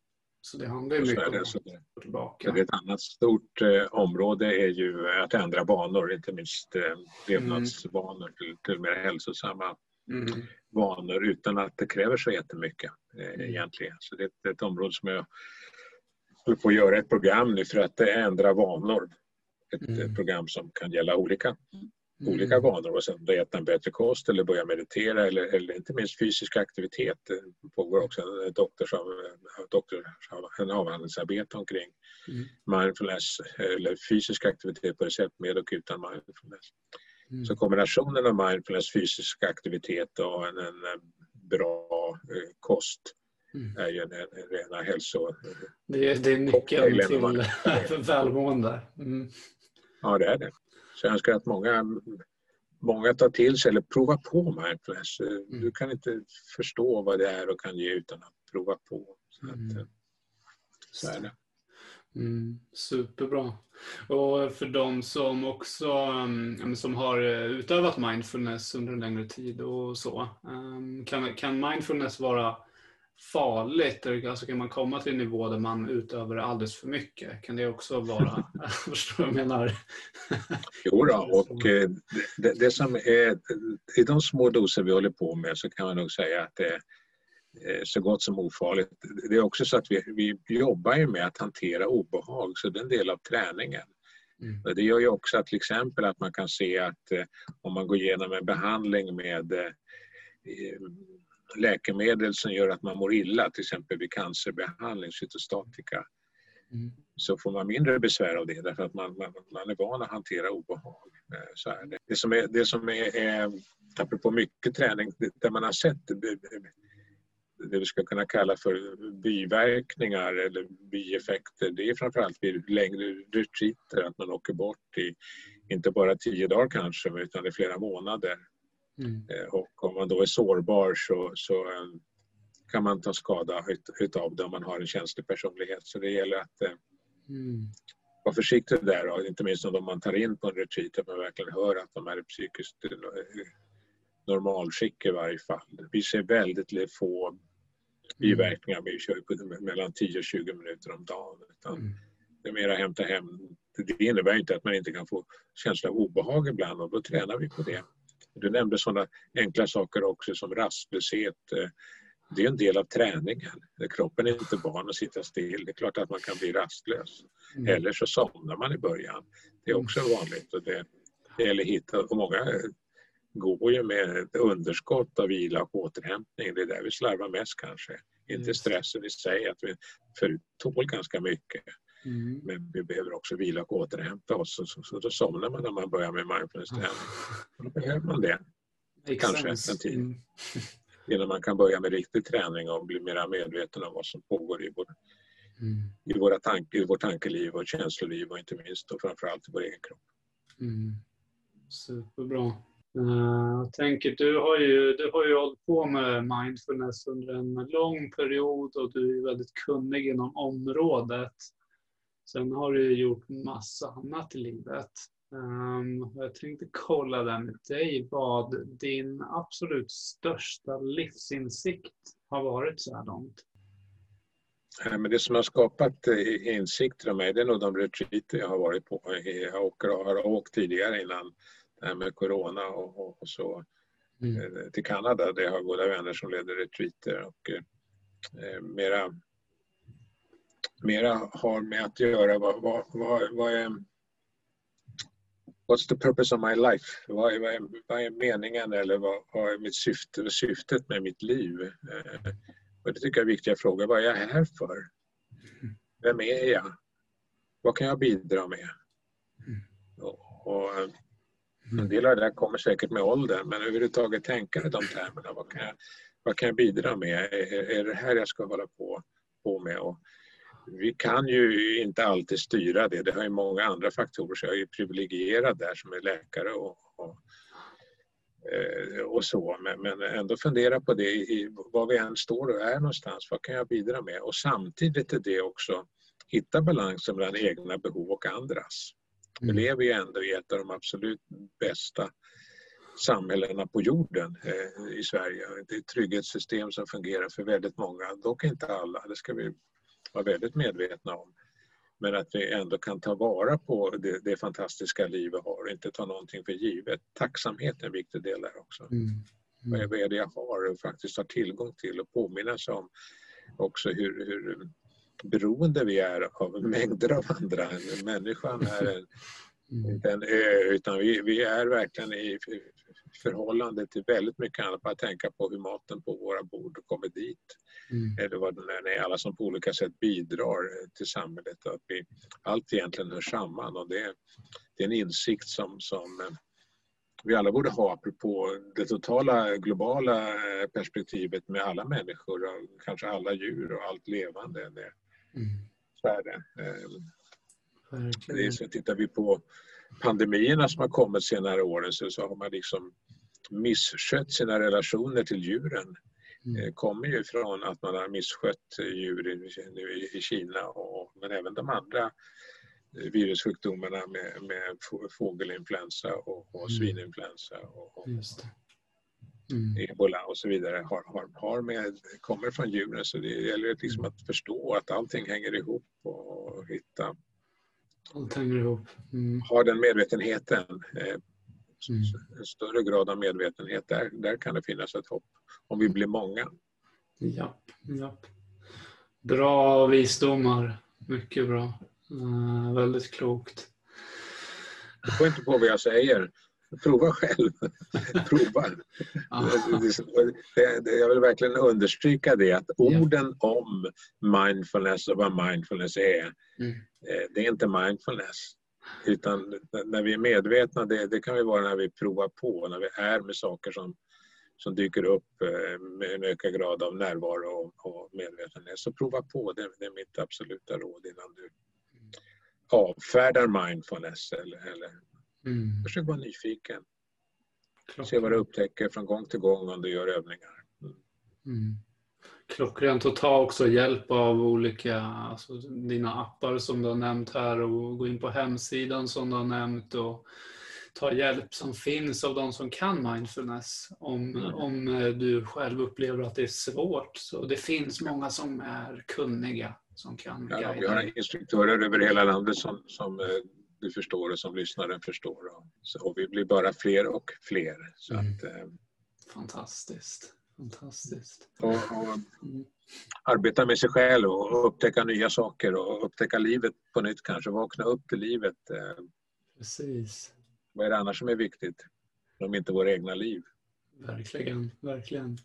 Så det handlar ju mycket om att gå tillbaka. Ett annat stort eh, område är ju att ändra vanor, inte minst eh, levnadsvanor till, till mer hälsosamma mm. vanor utan att det kräver så jättemycket eh, mm. egentligen. Så det är ett, ett område som jag håller på att göra ett program nu för att ändra vanor. Ett, mm. ett program som kan gälla olika Mm. Olika vanor och sen äta en bättre kost eller börja meditera eller, eller inte minst fysisk aktivitet. Det pågår också en, doktors, doktor, en avhandlingsarbete omkring mm. mindfulness eller fysisk aktivitet på recept med och utan mindfulness. Mm. Så kombinationen av mindfulness, fysisk aktivitet och en, en bra eh, kost mm. är ju en, en, en rena hälso... Det är, det är nyckeln till välmående. Mm. Ja, det är det. Så jag önskar att många, många tar till sig eller provar på mindfulness. Mm. Du kan inte förstå vad det är och kan ge utan att prova på. Så, att, mm. Eh, så är det. Mm, superbra. Och för de som också um, som har eh, utövat mindfulness under en längre tid och så. Um, kan, kan mindfulness vara farligt? Alltså kan man komma till en nivå där man utövar alldeles för mycket? Kan det också vara, förstår vad jag menar? Jo då, och eh, det, det, som är, i de små doser vi håller på med så kan man nog säga att det är så gott som ofarligt. Det är också så att vi, vi jobbar ju med att hantera obehag, så det är en del av träningen. Mm. Det gör ju också att till exempel att man kan se att eh, om man går igenom en behandling med eh, läkemedel som gör att man mår illa, till exempel vid cancerbehandling, cytostatika, mm. så får man mindre besvär av det därför att man, man, man är van att hantera obehag. Eh, så är det. det som är, det som är, är apropå mycket träning, där man har sett det vi ska kunna kalla för biverkningar eller bieffekter, det är framförallt vid längre retreater, att man åker bort i inte bara tio dagar kanske, utan i flera månader. Mm. Eh, och om man då är sårbar så, så eh, kan man ta skada utav det om man har en känslig personlighet. Så det gäller att eh, mm. vara försiktig där, och inte minst om man tar in på en retreat, att man verkligen hör att de är psykiskt normalskick i varje fall. Vi ser väldigt få mm. biverkningar, vi kör på mellan 10 och 20 minuter om dagen. Utan mm. Det är mer att hämta hem. Det innebär inte att man inte kan få känsla av obehag ibland och då tränar vi på det. Du nämnde sådana enkla saker också som rastlöshet. Eh, det är en del av träningen. Kroppen är inte van att sitta still. Det är klart att man kan bli rastlös. Mm. Eller så somnar man i början. Det är också vanligt. Och det, att hitta, och många går ju med ett underskott av vila och återhämtning. Det är där vi slarvar mest kanske. Inte stressen i sig, att vi tål ganska mycket. Mm. Men vi behöver också vila och återhämta oss. Så, så, så då somnar man när man börjar med mindfulness-träning. Då behöver man det. Kanske en tid. Mm. Innan man kan börja med riktig träning och bli mer medveten om vad som pågår i, vår, mm. i, våra tank, i vårt tankeliv och känsloliv och inte minst och framförallt i vår egen kropp. Mm. Superbra. Uh, jag tänker, du har, ju, du har ju hållit på med mindfulness under en lång period och du är väldigt kunnig inom området. Sen har du gjort massa annat i livet. Um, jag tänkte kolla där med dig vad din absolut största livsinsikt har varit så här långt. Men det som har skapat eh, insikter om mig det är nog de retreater jag har varit på. Jag åker, har åkt tidigare innan det här med Corona och, och så mm. Eh, till Kanada där jag har goda vänner som leder retreater. Och, eh, mera mera har med att göra vad, vad, vad, vad är What's the purpose of my life? Vad är, vad är, vad är meningen eller vad, vad, är mitt syfte, syftet med mitt liv? Eh, och det tycker jag är viktiga frågor. Vad är jag här för? Vem är jag? Vad kan jag bidra med? Och, och eh, En del av det där kommer säkert med åldern men överhuvudtaget tänka i de termerna. Vad kan jag, vad kan jag bidra med? Är, är det här jag ska hålla på, på med? Och vi kan ju inte alltid styra det. Det har ju många andra faktorer så jag är ju privilegierad där som är läkare och, och, eh, och så. Men, men, ändå fundera på det i var vi än står och är någonstans. Vad kan jag bidra med? Och samtidigt är det också hitta balansen mellan egna behov och andras. Vi mm. lever ju ändå i ett av de absolut bästa samhällena på jorden eh, i Sverige. Det är ett trygghetssystem som fungerar för väldigt många, dock inte alla, det ska vi vara väldigt medvetna om. Men att vi ändå kan ta vara på det, det fantastiska liv vi har och inte ta någonting för givet. Tacksamhet är en viktig del där också. Mm. Mm. Vad är det jag har och faktiskt har tillgång till och påminna sig om också hur, hur beroende vi är av mängder av andra. Människan är en, mm. en ö utan vi, vi är verkligen i förhållande till väldigt mycket annat. Bara tänka på hur maten på våra bord kommer dit. Mm. Eller vad det är, alla som på olika sätt bidrar till samhället. Att vi, allt egentligen hör samman och det, det är en insikt som, som vi alla borde ha apropå det totala globala perspektivet med alla människor och kanske alla djur och allt levande. Mm. Så är det. Är så tittar vi på pandemierna som har kommit senare åren så, så har man liksom misskött sina relationer till djuren mm. Eh, kommer ju från att man har misskött djur i, i Kina och, men även de andra eh, virussjukdomarna med, med fågelinfluensa och, och mm. svininfluensa och, och mm. ebola och så vidare har, har, har med, kommer från djuren så det gäller liksom att förstå att allting hänger ihop och hitta allt hänger ihop. Mm. Ha den medvetenheten. Eh, Mm. En större grad av medvetenhet, där, där kan det finnas ett hopp. Om vi blir många. Ja, ja. Bra visdomar. Mycket bra. Uh, väldigt klokt. Du får inte på vad jag säger. Prova själv. Prova. jag vill verkligen understryka det att orden om mindfulness och vad mindfulness är, mm. Eh, det är inte mindfulness. Utan när vi är medvetna, det, det, kan vi vara när vi provar på, när vi är med saker som, som dyker upp eh, med en ökad grad av närvaro och, och medvetenhet. Så prova på, det, det, är mitt absoluta råd innan du avfärdar mindfulness eller, eller mm. försök vara nyfiken. Klart. Se vad du upptäcker från gång till gång om du gör övningar. Mm. Mm klockrent att ta också hjälp av olika, alltså dina appar som du har nämnt här och gå in på hemsidan som du har nämnt och ta hjälp som finns av de som kan mindfulness om, mm. om eh, du själv upplever att det är svårt. Så det finns många som är kunniga som kan ja, guida. Vi har instruktörer över hela landet som, som eh, du förstår och som lyssnaren förstår. Och, vi blir bara fler och fler. Så mm. att, eh, Fantastiskt. Fantastiskt. Och, och mm. arbeta med sig själv och upptäcka nya saker och upptäcka livet på nytt kanske. Vakna upp till livet. Eh. Precis. Vad är det annars som är viktigt? Om inte våra egna liv. Verkligen, verkligen.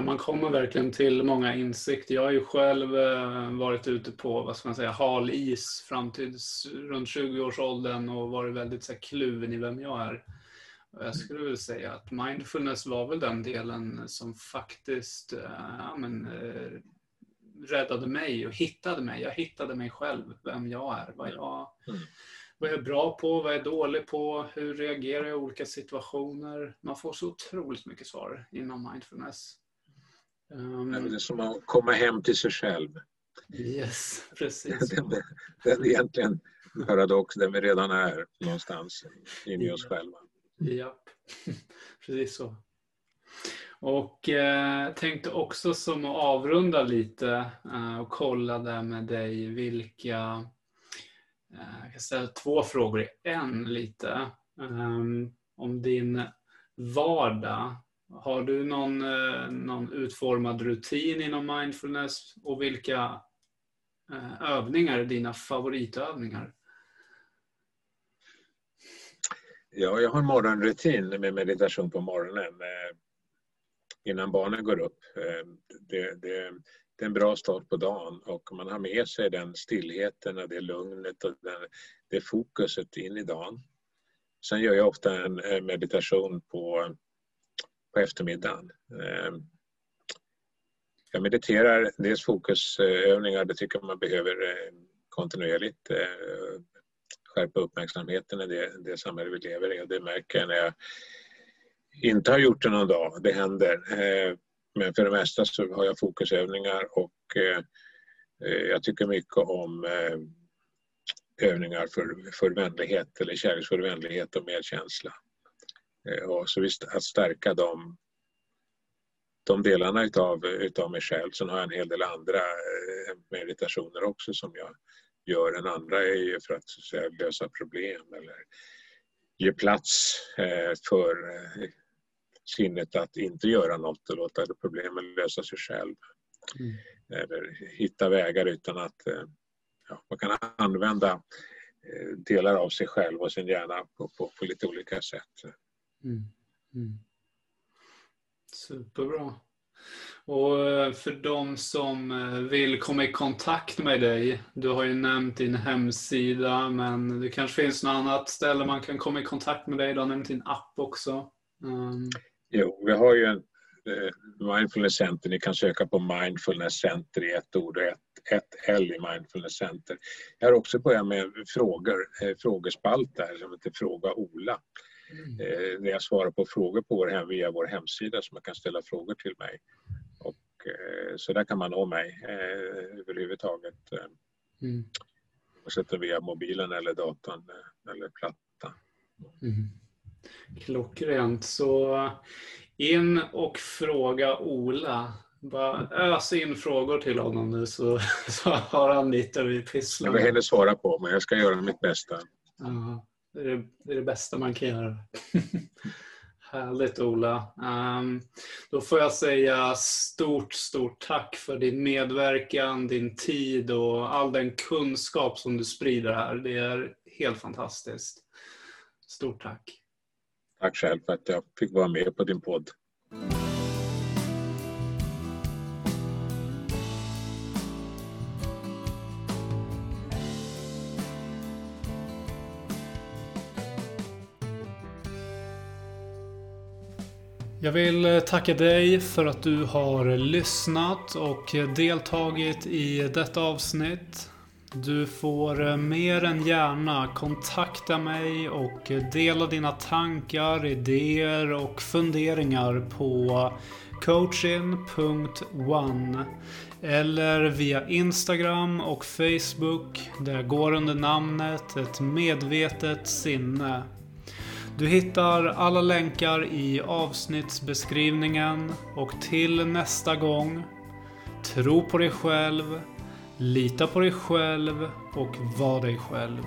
Man kommer verkligen till många insikter. Jag har ju själv eh, varit ute på vad ska man säga, hal is fram till runt 20-årsåldern och varit väldigt så här, kluven i vem jag är. Jag skulle vilja säga att mindfulness var väl den delen som faktiskt eh, ja, men, eh, räddade mig och hittade mig. Jag hittade mig själv, vem jag är, vad jag, mm vad jag är bra på, vad jag är dålig på, hur reagerar jag i olika situationer. Man får så otroligt mycket svar inom mindfulness. Um, det är som att komma hem till sig själv. Yes, precis. den, den är egentligen paradox, där vi redan är någonstans inne i oss själva. Ja, precis så. Och eh, tänkte också som att avrunda lite eh, och kolla där med dig vilka, Eh, jag kan ställa två frågor i en lite. Ehm, om din vardag. Har du någon, eh, någon utformad rutin inom mindfulness och vilka eh, övningar är dina favoritövningar? Ja, jag har en morgonrutin med meditation på morgonen innan barnen går upp. Det, det, det, är en bra start på dagen och man har med sig den stillheten och det lugnet och den, det fokuset in i dagen. Sen gör jag ofta en meditation på, på eftermiddagen. Ehm, jag mediterar, dels fokusövningar, det tycker man behöver ehm, kontinuerligt eh, skärpa uppmärksamheten i det, det samhälle vi lever i. Det märker jag när jag inte har gjort det någon dag. Det händer. Ehm, men för det mesta så har jag fokusövningar och eh, eh, jag tycker mycket om eh, övningar för, för vänlighet eller kärleksfull vänlighet och medkänsla. Och så visst, att stärka de, de delarna utav, utav mig själv. Sen har jag en hel del andra eh, meditationer också som jag gör. Den andra är ju för att, säga, lösa problem eller ge plats eh, för eh, sinnet att inte göra något och låta problemen lösa sig själv. Mm. Eller hitta vägar utan att ja, man kan använda delar av sig själv och sin hjärna på, på, på lite olika sätt. Mm. Mm. Superbra. Och eh, för de som eh, vill komma i kontakt med dig, du har ju nämnt din hemsida, men det kanske finns något annat ställe man kan komma i kontakt med dig? Du har nämnt din app också. Um... Jo, vi har ju en eh, Mindfulness Center. Ni kan söka på Mindfulness Center i ett ord och ett, ett L i Mindfulness Center. Jag har också börjat med frågor, eh, frågespalt där som heter Fråga Ola. Mm. Eh, där jag svarar på frågor på vår hem, via vår hemsida så man kan ställa frågor till mig. Och, eh, så där kan man nå mig eh, överhuvudtaget. Eh, mm. Oavsett via mobilen eller datorn eh, eller platta. Mm. Klockrent. Så in och fråga Ola. Bara ös in frågor till honom nu så, så har han lite vid pyssla. Jag vill hellre svara på men jag ska göra mitt bästa. Ja. Det är det, det, är det bästa man kan göra. Härligt Ola. Um, då får jag säga stort, stort tack för din medverkan, din tid och all den kunskap som du sprider här. Det är helt fantastiskt. Stort tack. Tack själv för att jag fick vara med på din podd. Jag vill eh, tacka dig för att du har lyssnat och deltagit i detta avsnitt. Du får eh, mer än gärna kontakta mig och eh, dela dina tankar, idéer och funderingar på coaching.one eller via Instagram och Facebook. Det går under namnet Ett medvetet sinne. Du hittar alla länkar i avsnittsbeskrivningen och till nästa gång Tro på dig själv, lita på dig själv och var dig själv.